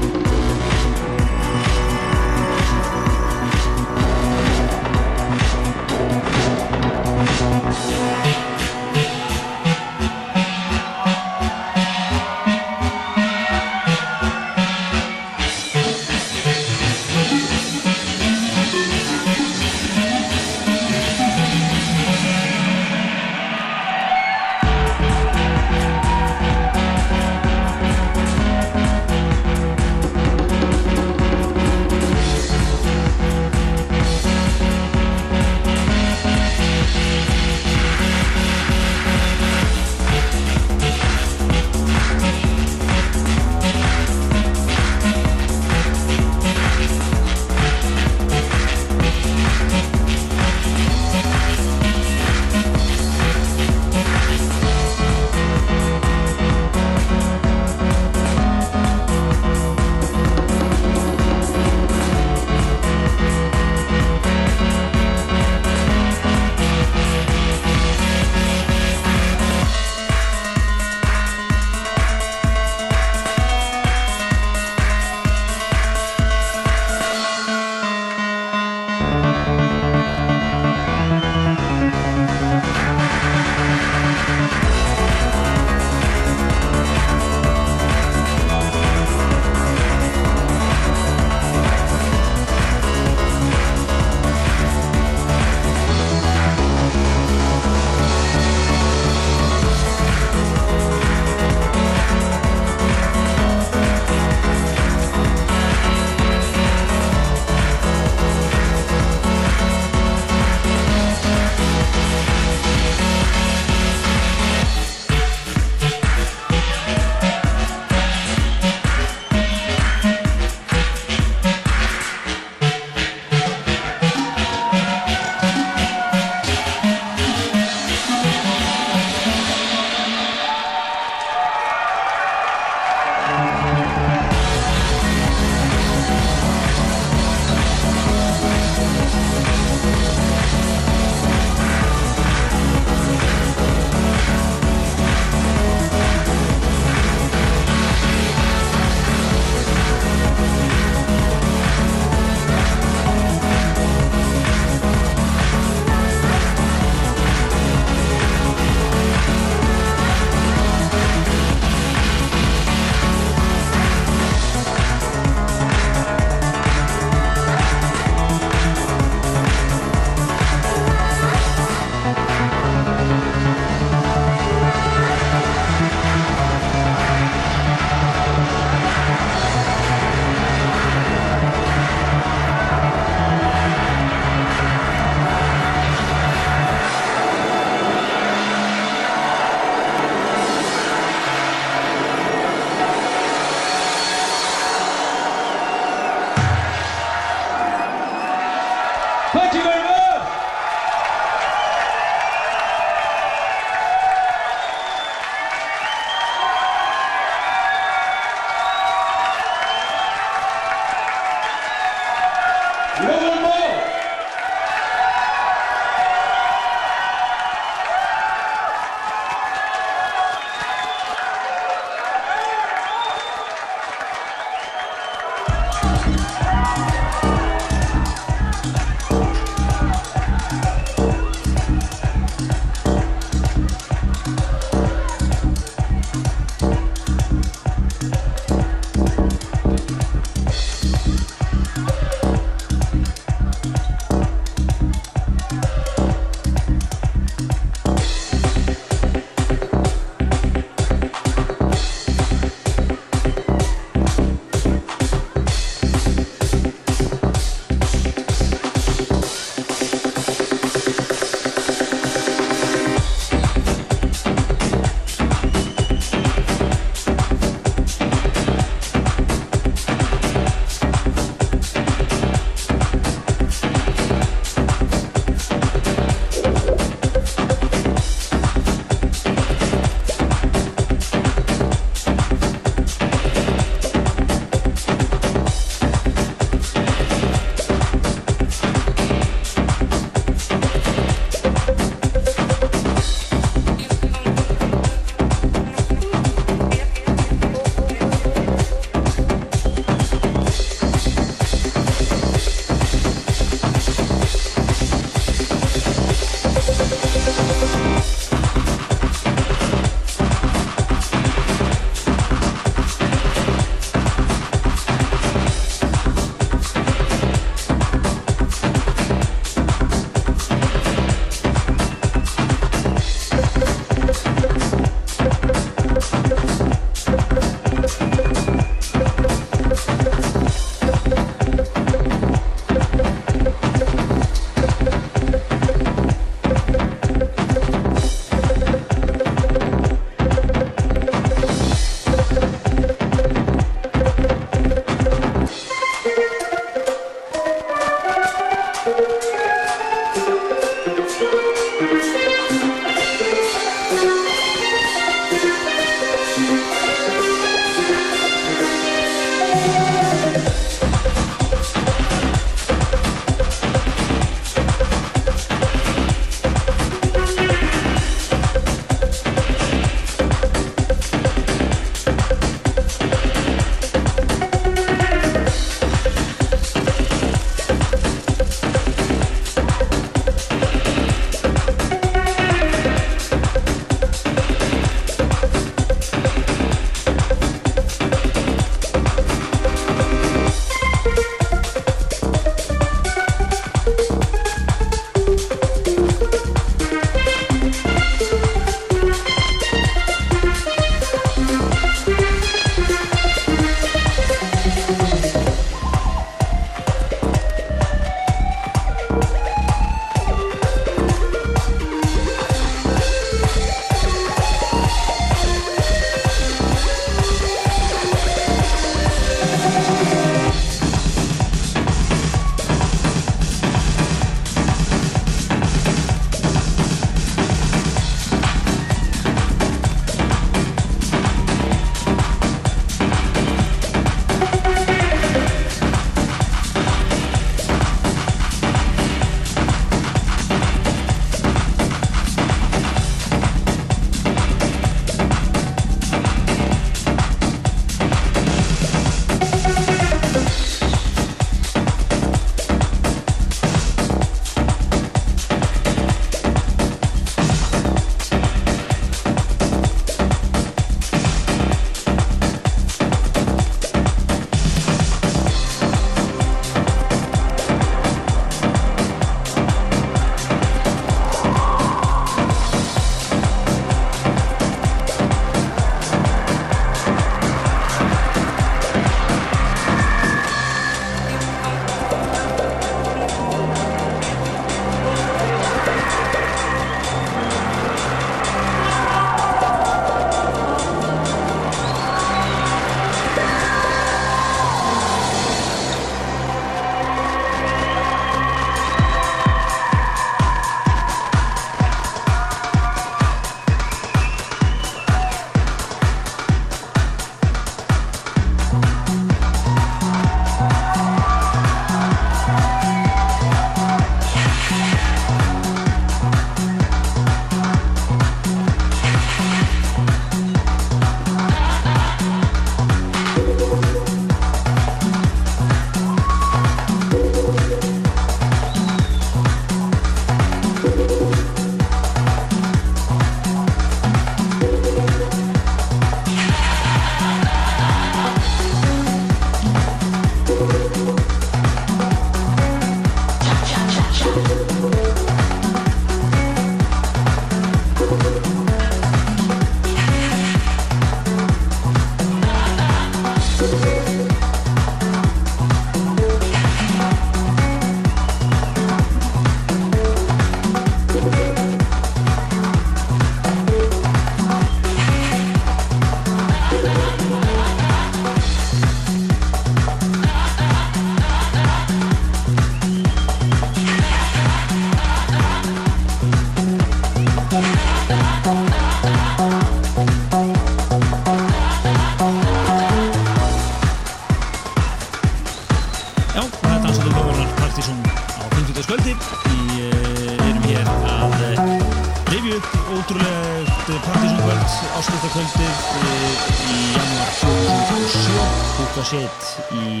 Húka set í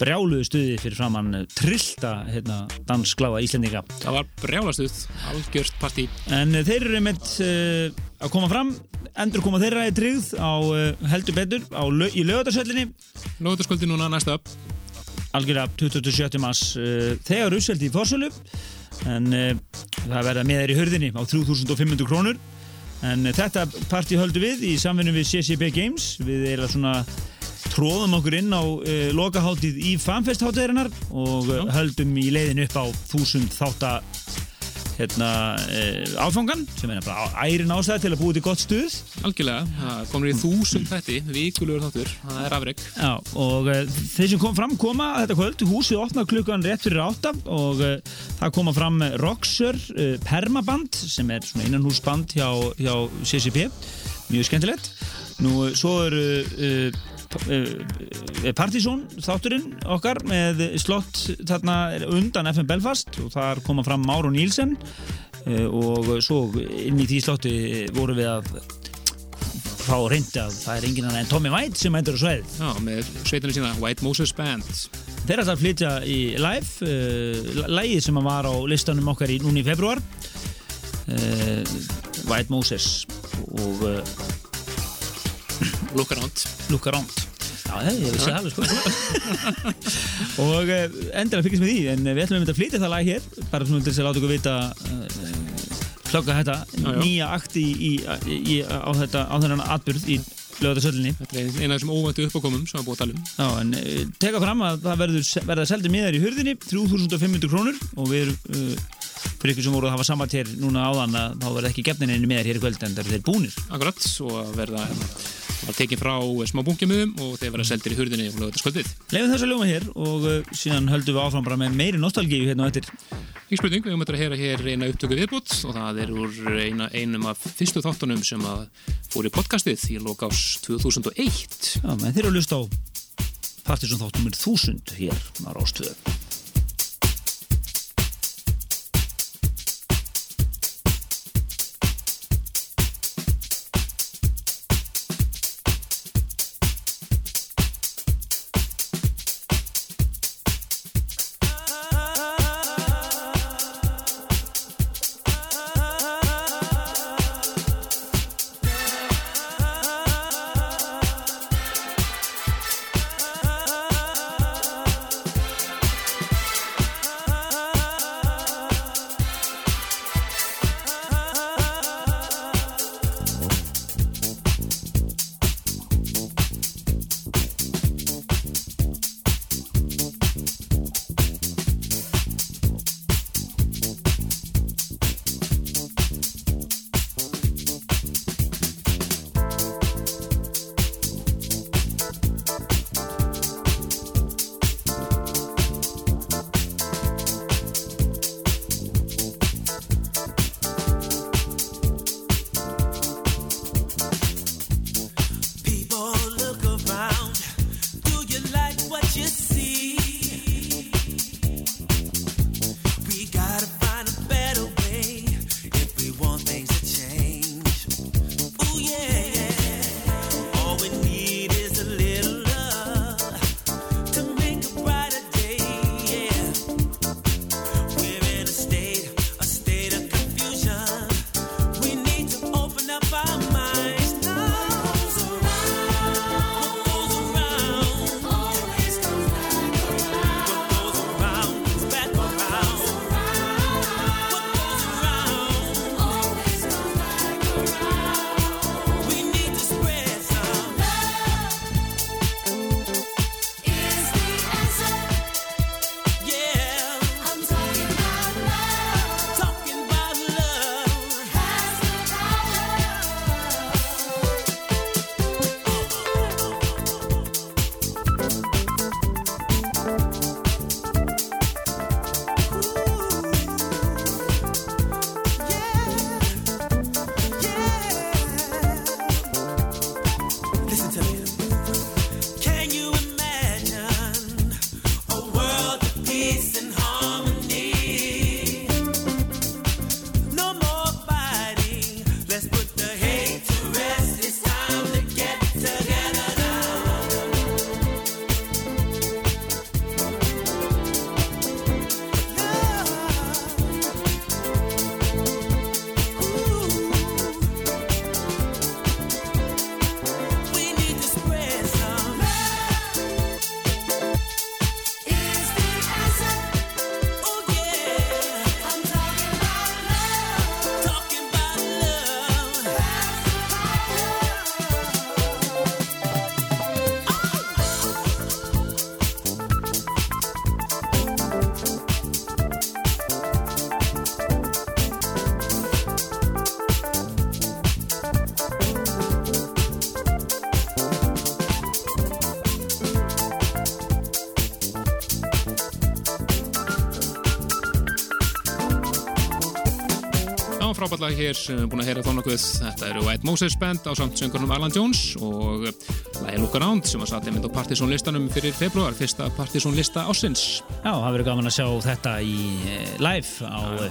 brjáluðu stuði fyrir framann trillta hérna, dansgláða Íslendinga. Það var brjálastuð, algjört partí. En uh, þeir eru einmitt uh, að koma fram. Endur koma þeirra í tryggð á uh, heldur betur á, í lögatarsöllinni Lóðarskvöldi núna næsta upp. Algjörlega 27. mars uh, þegar uppseldi í fórsölu en uh, það verða með þeir í hörðinni á 3500 krónur. En þetta partí höldu við í samvinnu við CCB Games. Við erum svona tróðum okkur inn á uh, lokaháttíð í fanfest hátíðarinnar og uh, höldum í leiðin upp á 1000 þátta hérna, uh, áfangan sem er bara ærin ástæð til að búið til gott stuð. Algjörlega, það komur í þúsund þætti Víkulegur þáttur, það er afreg Já, og þeir sem kom fram koma þetta kvöld, húsið opna klukkan rétt fyrir átta og það koma fram Roxer Permaband sem er svona innanhúsband hjá, hjá CCP, mjög skemmtilegt. Nú svo eru uh, Partizón þátturinn okkar með slott þarna undan FM Belfast og þar koma fram Máru Nílsen uh, og svo inn í því slotti voru við að fá reyndi að það er engin annar en Tommy White sem endur á sveið Já, með sveitinni sína White Moses Band. Þeir að flytja í live lægið sem var á listanum okkar í núni í februar White Moses og Look Around. Look Around. Já, ég, ég vissi það alveg sko. [LAUGHS] Og uh, endilega fylgjast með því en við ætlum að flytja það lag hér bara svona til þess að láta ykkur vita klokka þetta Já, já. nýja akti á, þetta, á þennan atbyrð í lögðarsöllinni Þetta er eina af þessum óvæntu uppákomum sem við búið að tala um. Já, en teka fram að það verður, verða seldi miðar í hurðinni 3500 krónur og við erum fyrir ykkur sem voru að hafa saman hér núna áðan að þá verða ekki gefnin einu miðar hér í kvöld en það þeir búnir. Akkurat, og verða var tekin frá smá bunkjamiðum og þeir verða seldir í hurðinni og lögða skvöldið Leifum þess að ljóma hér og uh, síðan höldum við áfram bara með meiri nostalgíu hérna á eftir. Ekki spurning, við höfum þetta að heyra hér eina upptöku viðbútt og það er úr eina, einum af fyrstu þáttunum sem að fór í podcastið í lokás 2001 Já, menn þeir eru að lusta á Partiðsson þáttumur 1000 hér á Rástöðu lag hér sem við erum búin að heyra þó nokkuð. Þetta eru White Moses Band á samt söngurnum Alan Jones og lagi Look Around sem að satt einmitt á Partisan listanum fyrir februar, fyrsta Partisan lista ásins. Já, það verður gaman að sjá þetta í eh, live á ja.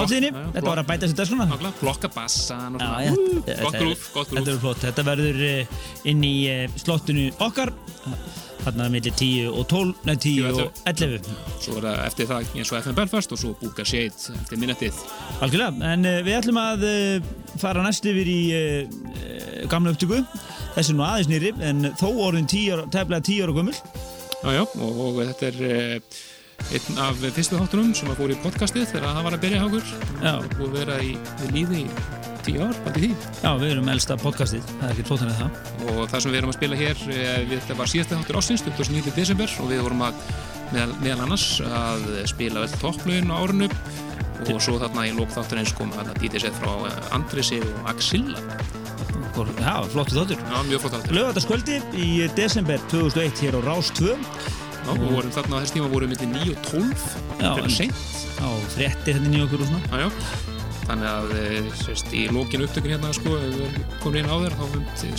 hátíðinni. Þetta var að bæta sér dagskona. Nákvæmlega, flokka bassan og svona. Gott grúf, gott Þetta grúf. Þetta verður eh, inn í eh, slottinu okkar. Þarna millir 10 og 12, nei 10 og 11. Svo er það eftir það eins og FM Belfast og svo Búka Shade eftir minnettið. Algjörlega, en uh, við ætlum að uh, fara næst yfir í uh, gamla upptöku. Þessi nú aðeins nýri, en þó orðin 10 ára- tæplega 10 ára gömul. Já, já, og, og þetta er einn af fyrstu þáttunum sem að fór í podcastið þegar það var að byrja. Já. Og vera í, líði tíu ár, bæti því. Já, við erum elsta podcastið, það er ekki tóttan með það. Og það sem við erum að spila hér, eh, við, þetta var síðasta þáttur ásins, 29. desember og við vorum að meðal, meðal annars að spila vel topplögin á árinu og svo þarna í lók þátturins kom DJ set frá eh, Andresi og Axilla. Já, flottu þáttur. Já, mjög flott þáttur. Lögataskvöldi í desember 2001 hér á Rás 2. Já, og vorum þarna á þess tíma vorum við millir 9 og 12, Já. Já, fréttir henni í okkur og svona. Já, já. Þannig að eh, sérst, í lókinu upptökun hérna sko, ef við komum inn á þér þá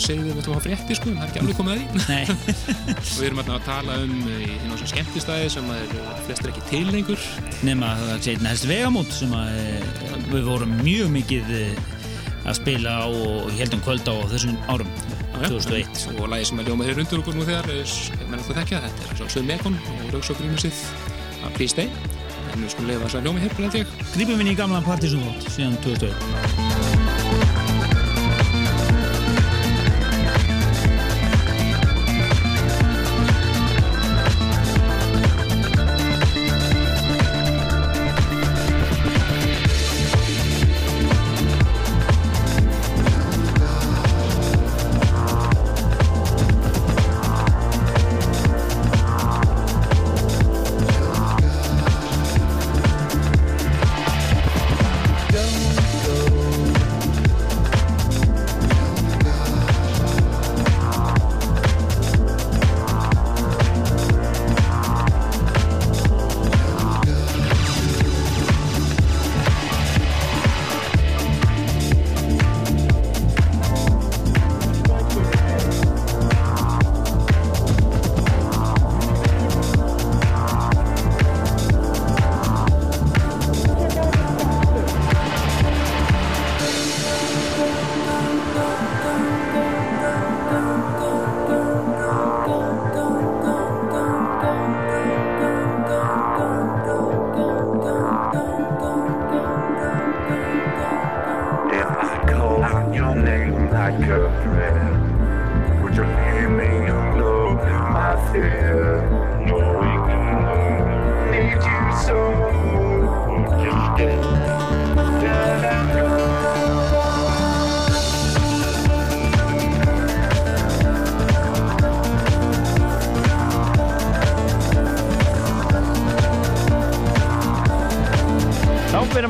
segðum við að þetta var frétti sko, en það er ekki alveg komið að því. [LAUGHS] Við erum hérna að tala um eh, í þessum skemmtistæði sem er flestir ekki til lengur. Nefna það sé einn helst vegamót sem að eh, við vorum mjög mikið eh, að spila á og heldum kvöld á þessum árum, 2001. Og lagi sem er ljómað hér undir okkur nú þegar, er menn að þú þekkja, þetta er sjálfsögð Mekon og Rauksókgrímusið að Stay. En við skulum leifa þess að ljóma hér. Grípum inn í gamla partysónvótt síðan 2001.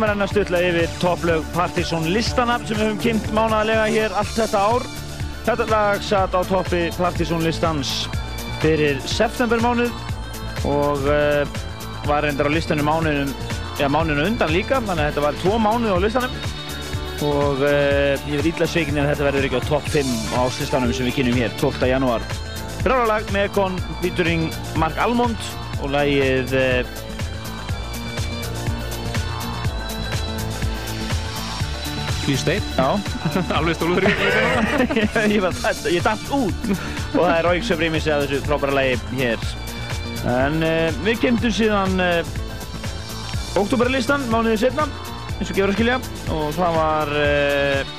Já, við að renna stutla yfir topplög Partizón listana sem við höfum kynnt mánaðarlega hér allt þetta ár. Þetta lag satt á toppi Partizón listans fyrir septembermánuð og uh, var reyndar á listanum mánuðum, ja, mánuðinu undan líka, þannig að þetta var tvo mánuð á listanum og uh, ég verð ítla sveikin ef þetta verður ekki á topp 5 á áslistanum sem við kynum hér 12. janúar. Brálalag með kon featuring Mark Almond og lagið uh, Stay. Já. [LAUGHS] Alveg stólur í [LAUGHS] ég, var, ég datt út. Og það er Rauksöf rýmissi að þessu frábæra lagi hér. En uh, við kemdum síðan uh, oktoberlistan mánuðið setna eins og gefur að skilja. Og það var uh,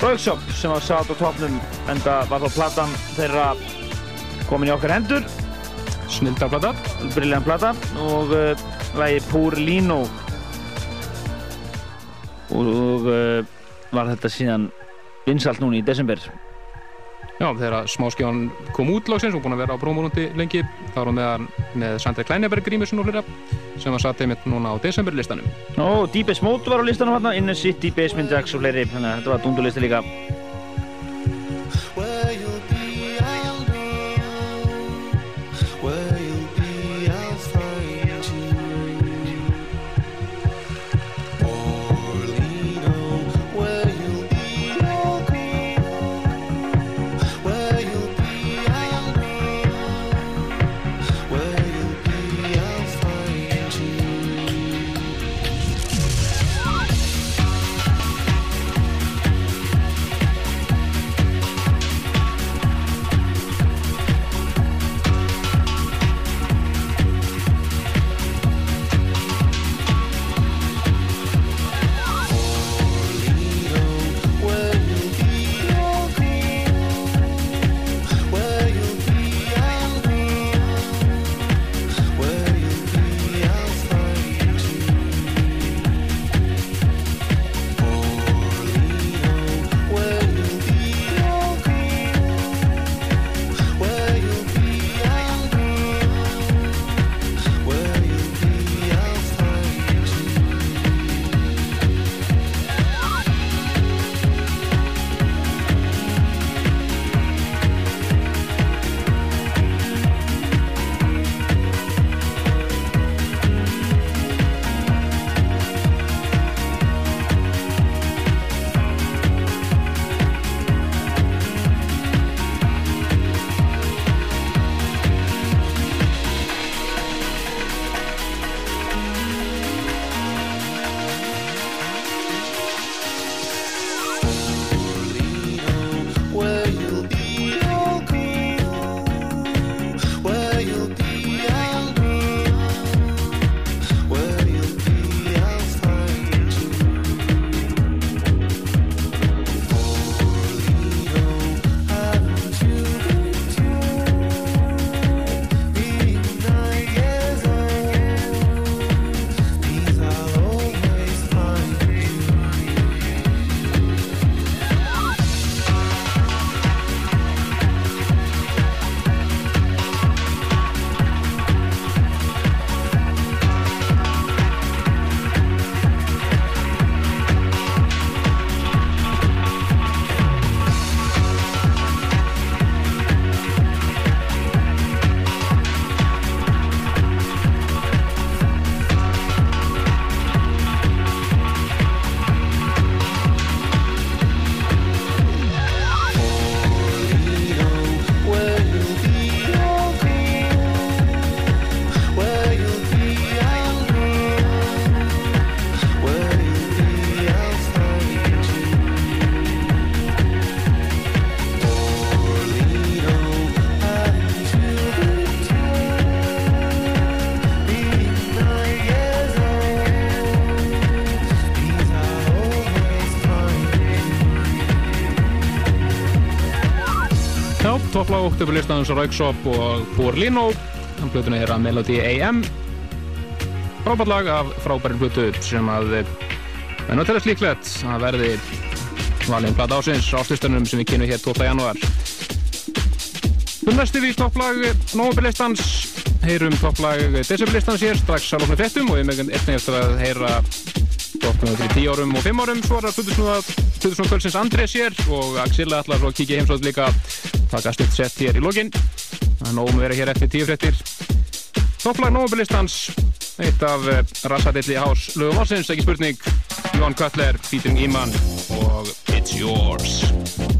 Rauksöf sem var satt á topnum en það var þá platan þeirra komin í okkar hendur. Snildarplata Brilliant plata. Og lagi Púr Lino og, uh, var þetta síðan vinsalt núna í desember? Já, þegar smáskjáðan kom út lóksins og búin að vera á brómúrundi lengi þá var hún með, með Sandra Kleineberg Grímusson og hlera sem var satt einmitt núna á desemberlistanum. Og Deepest Mode var á listanum hérna Inner City, Basement Jacks og fleiri þannig að þetta var dundurlisti líka flá upp í listanum svo Ræksopp og Bór Línó. Hann blötu hérna Melody AM frábært lag af frábærin blötu sem að eh, en það telast líklegt að verði valin blad ásins áslustunum sem við kynum hér 12. janúar. Um næstu við topplag Nóberlistans heyrum topplag Decemberlistans hér strax að lóknu fettum og við megan eftir eftir að heyra lóknu fyrir 10 árum og 5 árum. Svo er það 2000 kvöldsins Andrés hér og Axilla ætlar að kíkja heimsótt líka taka snitt sett hér í lógin það er nógum að vera hér eftir tíufrættir topplag nógubilistans eitt af eh, rassadilli hás lögum ásins, ekki spurning. Jón Kallar, Pítur Íman og It's Yours.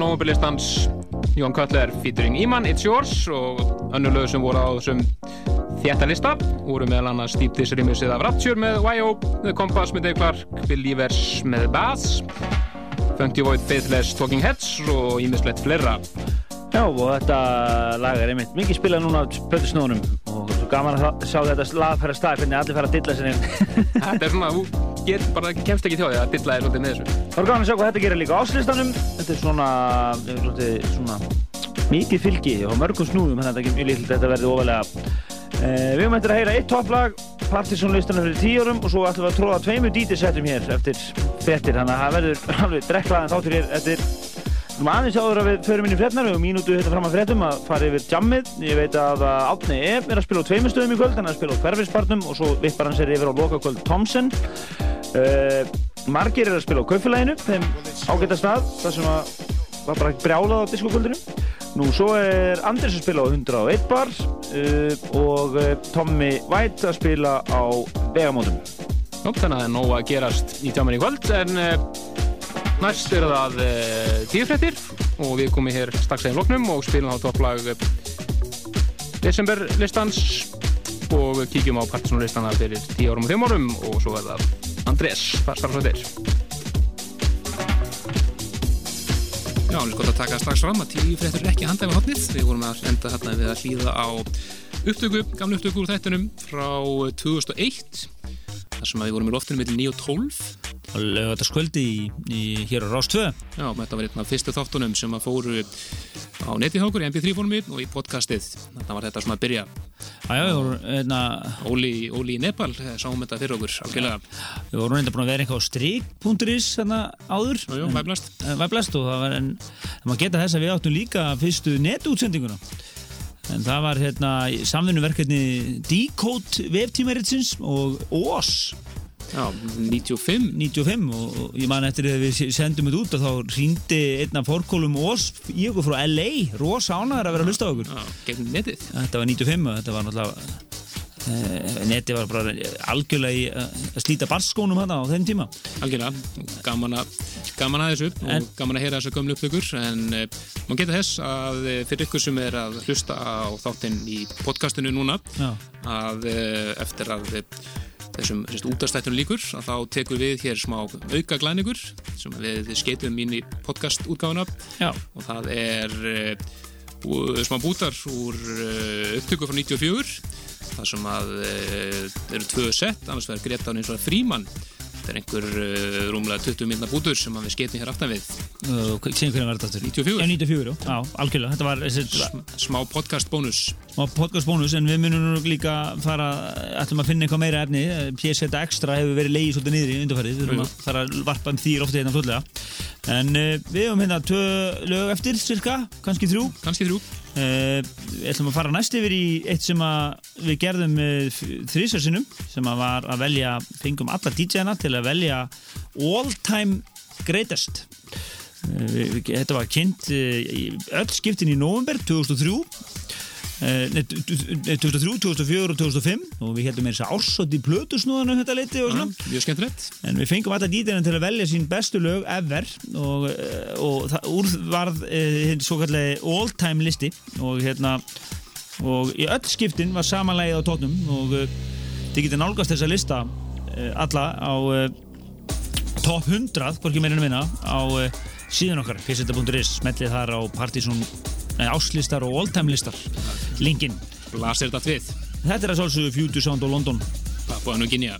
nógubilistans Jón Kallar featuring Iman, It's Yours og önnu lög sem voru á þessum þjættalista voru meðal annars Deep Diss Remixið af Rapture með Y.O. The Compass með Dave Clark, Bill Evers með Bass Funky Void, Faithless, Talking Heads og ímislegt fleira Já og þetta lag er einmitt mikið spilað núna á pötusnónum og svo gaman að sjá þetta lagfæra stað hvernig allir fara að dilla sér [LAUGHS] Þetta er svona, þú get, bara, kemst ekki þjóðið að dilla þér svolítið með þessu Það var gaman að sjá hvað þetta gerir líka á áslistanum. Þetta er svona, er svona mikið fylgi og mörgum snúðum, þannig að þetta er ekki mjög lítill að þetta verði ofalega. Eh, við höfum eftir að heyra eitt topplag, Partisan listanum fyrir tíu árum og svo ætlum við að tróða tveimur dítisettum hér eftir frettir, þannig að það verður [LAUGHS] alveg drekklaðan þáttur hér eftir aðeins áður að við förum inn í frétnar og mínútu þetta fram að fréttum að fara yfir jammið. Ég veit að Átni E. er að spila á tveimur stöðum í kvöld, hann er að spila á hverfisbarnum og svo vippar hann sér yfir á lokakvöld Thompson. Uh, margir er að spila á kaufélaginu, þeim ágæta stað, það sem að var bara brjálað á diskokvöldinu. Nú svo er Anders að spila á 101 bar uh, og uh, Tommy White að spila á vegamótum. Jó, þannig að það er nóg að gerast í tjáman í kvöld en uh, næst er það uh, tíufréttir og við komum hér strax einn loknum og spilum á topplag uh, desember listans og kíkjum á Partisan listana fyrir 10 árum og 5 árum og svo er það Andrés, hvað starf svo þér? Já, er gott að taka strax fram að tíu fréttur er ekki að handa yfir hotnið. Við vorum að enda hérna við að hlýða á upptöku, gamlu upptöku úr þættunum frá 2001 þar sem við vorum í loftinu millir 9 og 12 og lögðu þetta skvöldi í, í hér á Rás 2 Já, þetta var einn af fyrstu þáttunum sem að fóru á netihókur í MP3 formi og í podcastið. Þetta var þetta svona að byrja. Já, við vorum einna... Óli, Óli í Nepal eh, sáum þetta fyrir okkur, algjörlega. Við vorum reynda búin að vera eitthvað á strik.is þarna áður. Jú, jú, væblast. Væblast og það var en maður geta þess að við áttum líka fyrstu netútsendinguna en það var hérna samfunnuverkefni Decode veftímaritsins og OS Já, 95 95 og og ég man eftir að við sendum þetta út og þá ringdi einn af fórkólum OS í okkur frá LA rosa ánæður að vera að hlusta á okkur. Já, gegn netið. Þetta var 95 og þetta var náttúrulega uh, netið var bara algjörlega uh, að slíta barskónum hana á þeim tíma Algjörlega, gaman að, gaman að þessu En- og gaman að heyra þessu gömlu upptökur en uh, maður geta þess að fyrir ykkur sem er að hlusta á þáttinn í podcastinu núna Já. að eftir að þessum útastættunum líkur að þá tekur við hér smá auka glæningur sem við skeitum inn í podcast útgáfuna Já. og það er smá bútar úr upptöku frá 94 þar sem að uh, eru tvö sett, annars verður Greta eins og Fríman þetta er einhver uh, rúmlega 20 minna bútur sem við skeitum hér aftan við. Síðan hvernig var þetta aftur? 94 Já, 94, já, algjörlega. Þetta var þessi, smá podcast bónus. Smá podcast bónus en við munum nú líka fara ætlum að finna eitthvað meira efni. PSZ Extra hefur verið leiðið svolítið niður í undarfærið við Jú. að fara að varpa um því ofta hérna fljóðlega en uh, við hefum hérna tvö lög eftir cirka, kannski þrjú. Kannski þrjú uh, við ætlum að fara næst yfir í eitt sem við gerðum þrísarsinnum sem að var að velja fengum alla DJ-na til að velja all time greatest. Uh, við, við, þetta var kynnt uh, öll skiptin í november 2003 Eh, nei, 2003, 2004 og 2005 og við heldum eins að ársótt í plötusnúðanum þetta leiti og svona. mjög skemmtilegt. En við fengum alla dítirinn til að velja sín bestu lög ever og, eh, og það úr varð hinn svo kallegi all time listi og hérna og í öll skiptin var samanlegið á tóknum og þið getur nálgast þessa lista alla á top 100, hvorki meirinu minna á síðan okkar, pseta.is smellið þar á partysón nei, áslistar og all time listar linkin Blasir þetta við? Þetta er að sálsögðu Future Sound og London. Papua Nú Guinea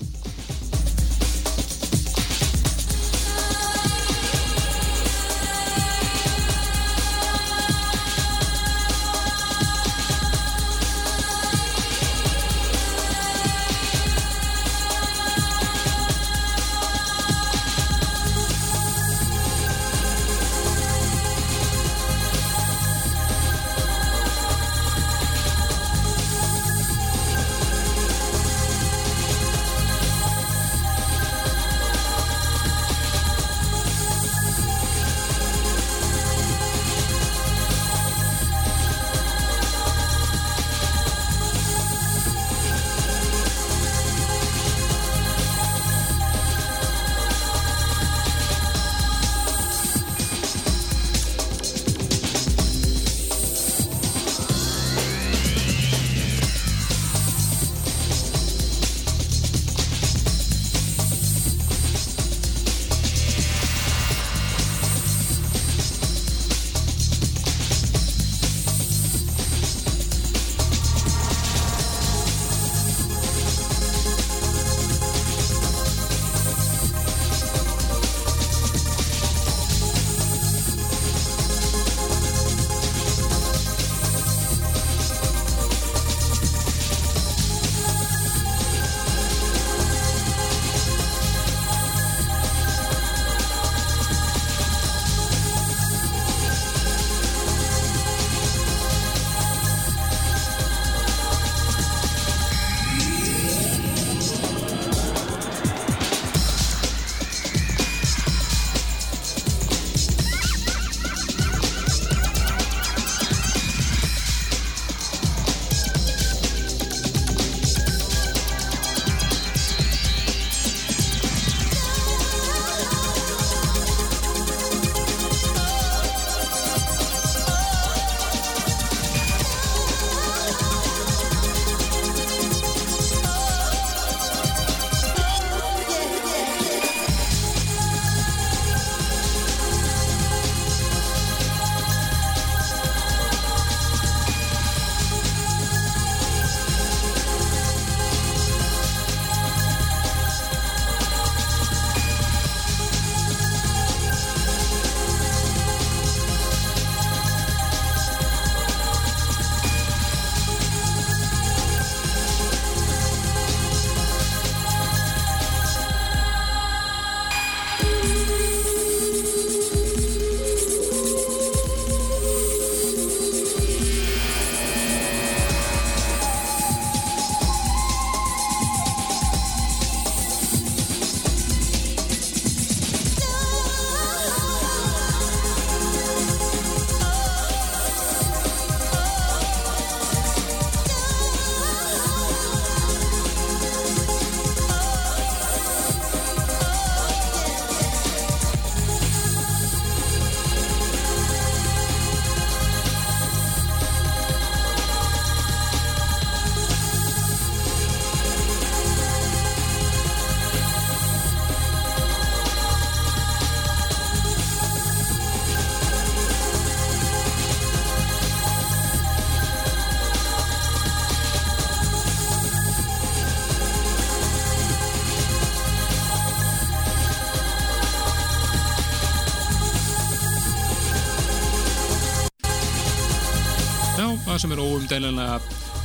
óumdælanlega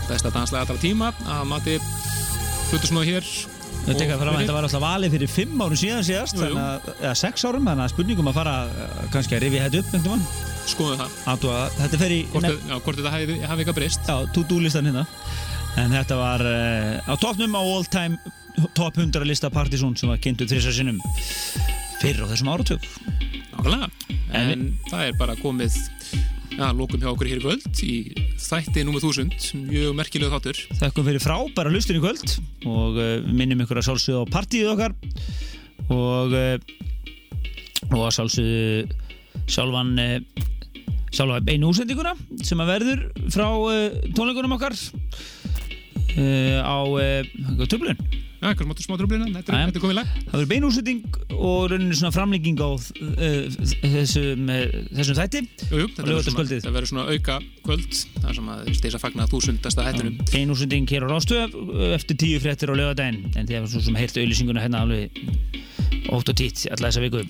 besta danslega allra tíma að mati hlutur svona hér Þetta er ekki að að þetta var alltaf valið fyrir 5 árum síðan síðast, Jú, jú. að, eða 6 árum, þannig að spurningum að fara eh, kannski að rifja þetta upp einhvern veginn. Skoðum það. Athuga, þetta fer í... Hvort, já, hvort þetta hafi, hafi eitthvað breyst. Já, to-do listan hérna. En þetta var uh, á topnum á all time top 100 lista Partizón sem var kynntu þrissar sinnum fyrir á þessum áratug. Nákvæmlega. En, það er bara komið Já, lókum hjá okkur hér í kvöld í þætti nr. 1000, mjög merkilegu þáttur. Þakkum fyrir frábæra lustin í kvöld og uh, minnum ykkur að sálsögðu á partíið okkar og uh, og að sálsögðu sjálfan uh, sjálfa beinu úsendinguna sem að verður frá tónleikunum okkar á tröflun Já, eitthvað smá, smá tröfluna, þetta, er- er komið lag. Það verður beinu úsending og rauninni svona framlenging á uh, þessum, þessum þætti. Jú, jú, þetta verður svona, svona auka kvöld, þar sem að steysa fagna þúsundasta hættunum. Bein útsending hér á Rástöð eftir tíu fréttir á lögadaginn en þið hefur svo sem heilt auðlýsinguna hérna alveg ótt og títt alla þessa viku.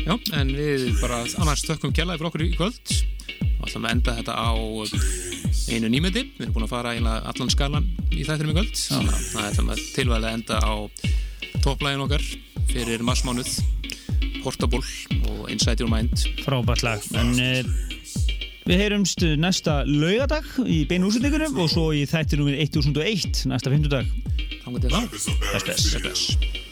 Já, en við bara annars þökkum kjallaði fyrir okkur í kvöld og ætlum að enda þetta á einu nýmyndi við erum búin að fara allan skalan í þættinum í að það ætlum að tilvæðilega enda á topplægin okkar fyrir marsmánuð. Portable og Inside Your Mind. Frábært lag. En uh, við heyrumst næsta laugadag í beinu útsendingunum og svo í þætti nummer 1001 næsta 50 dag Þannig til þá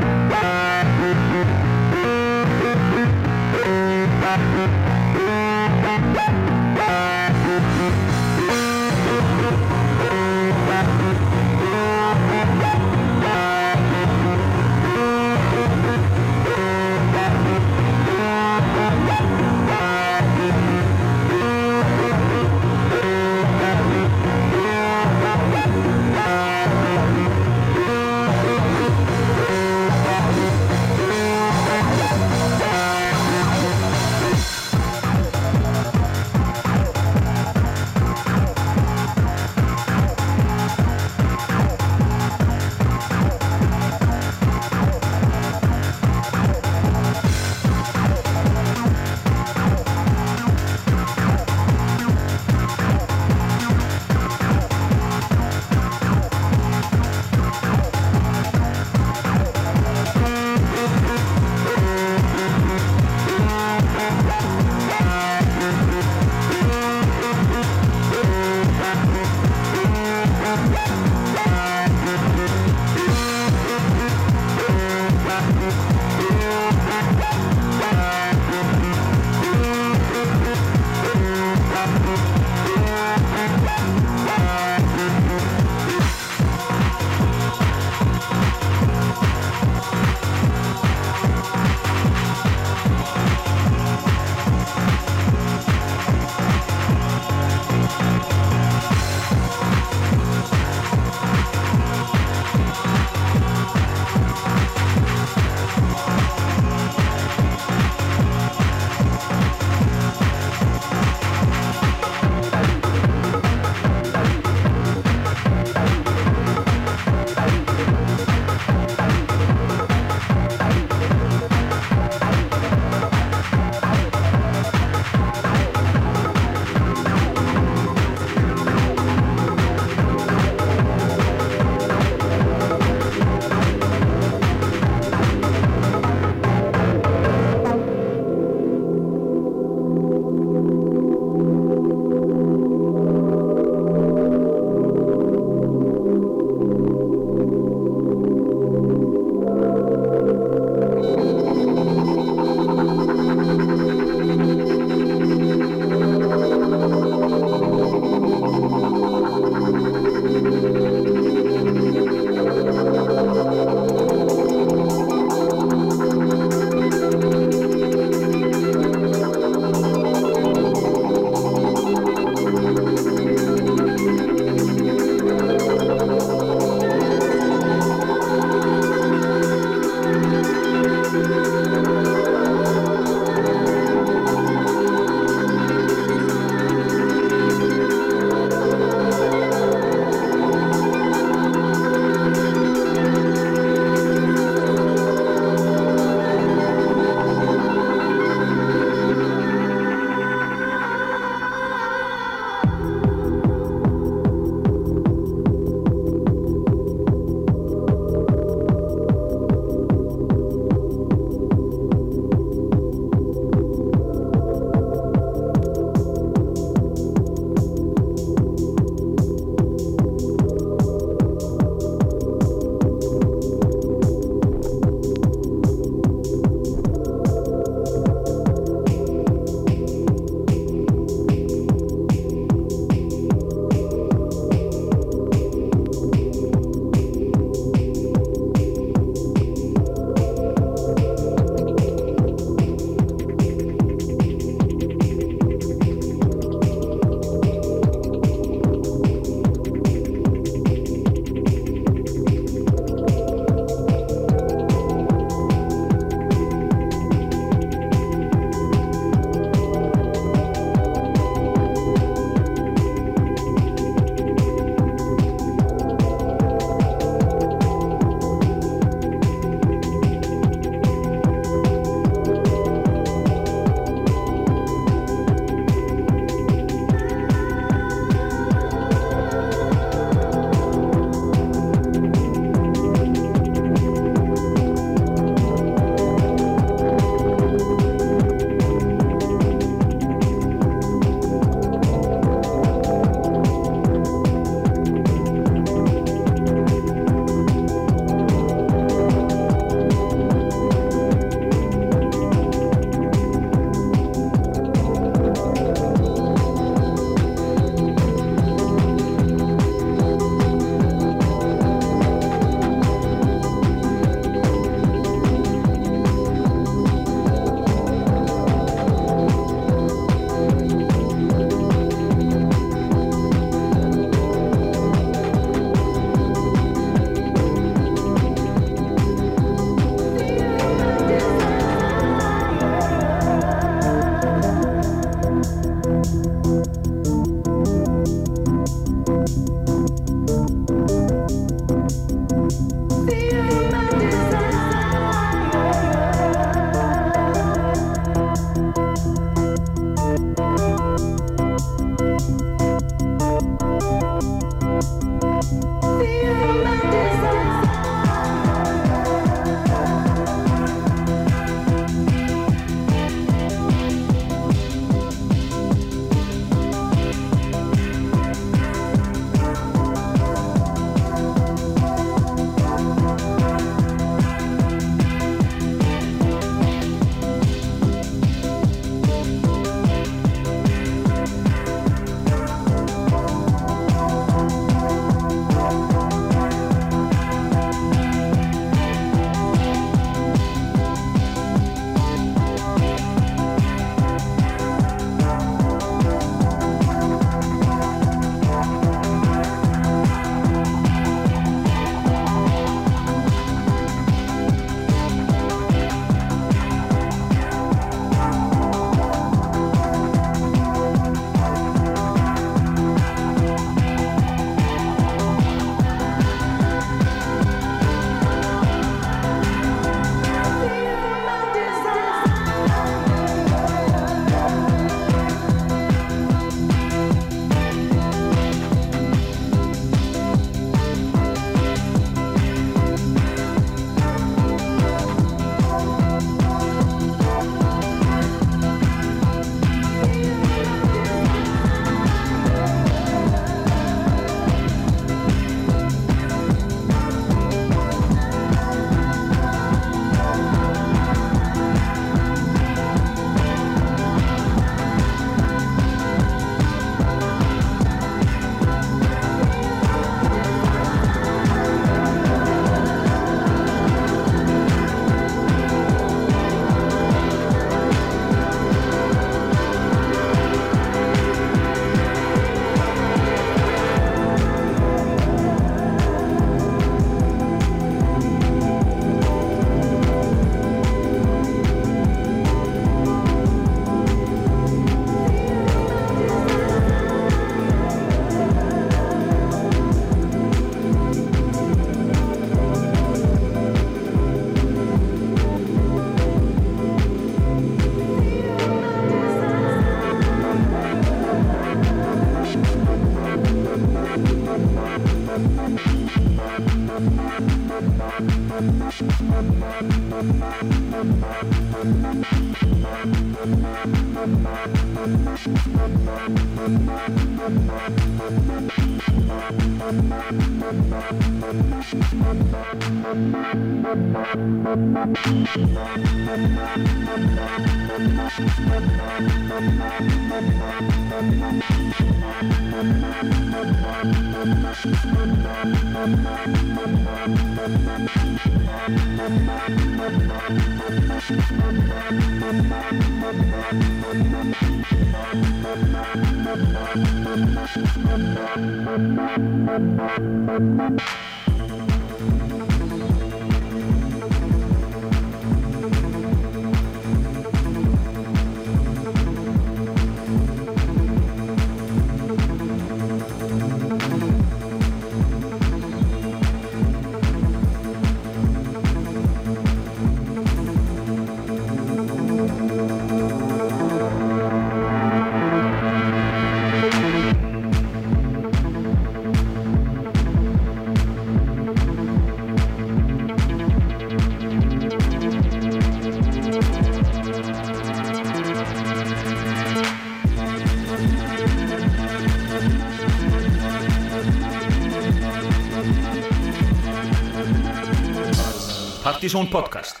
Partizón podcast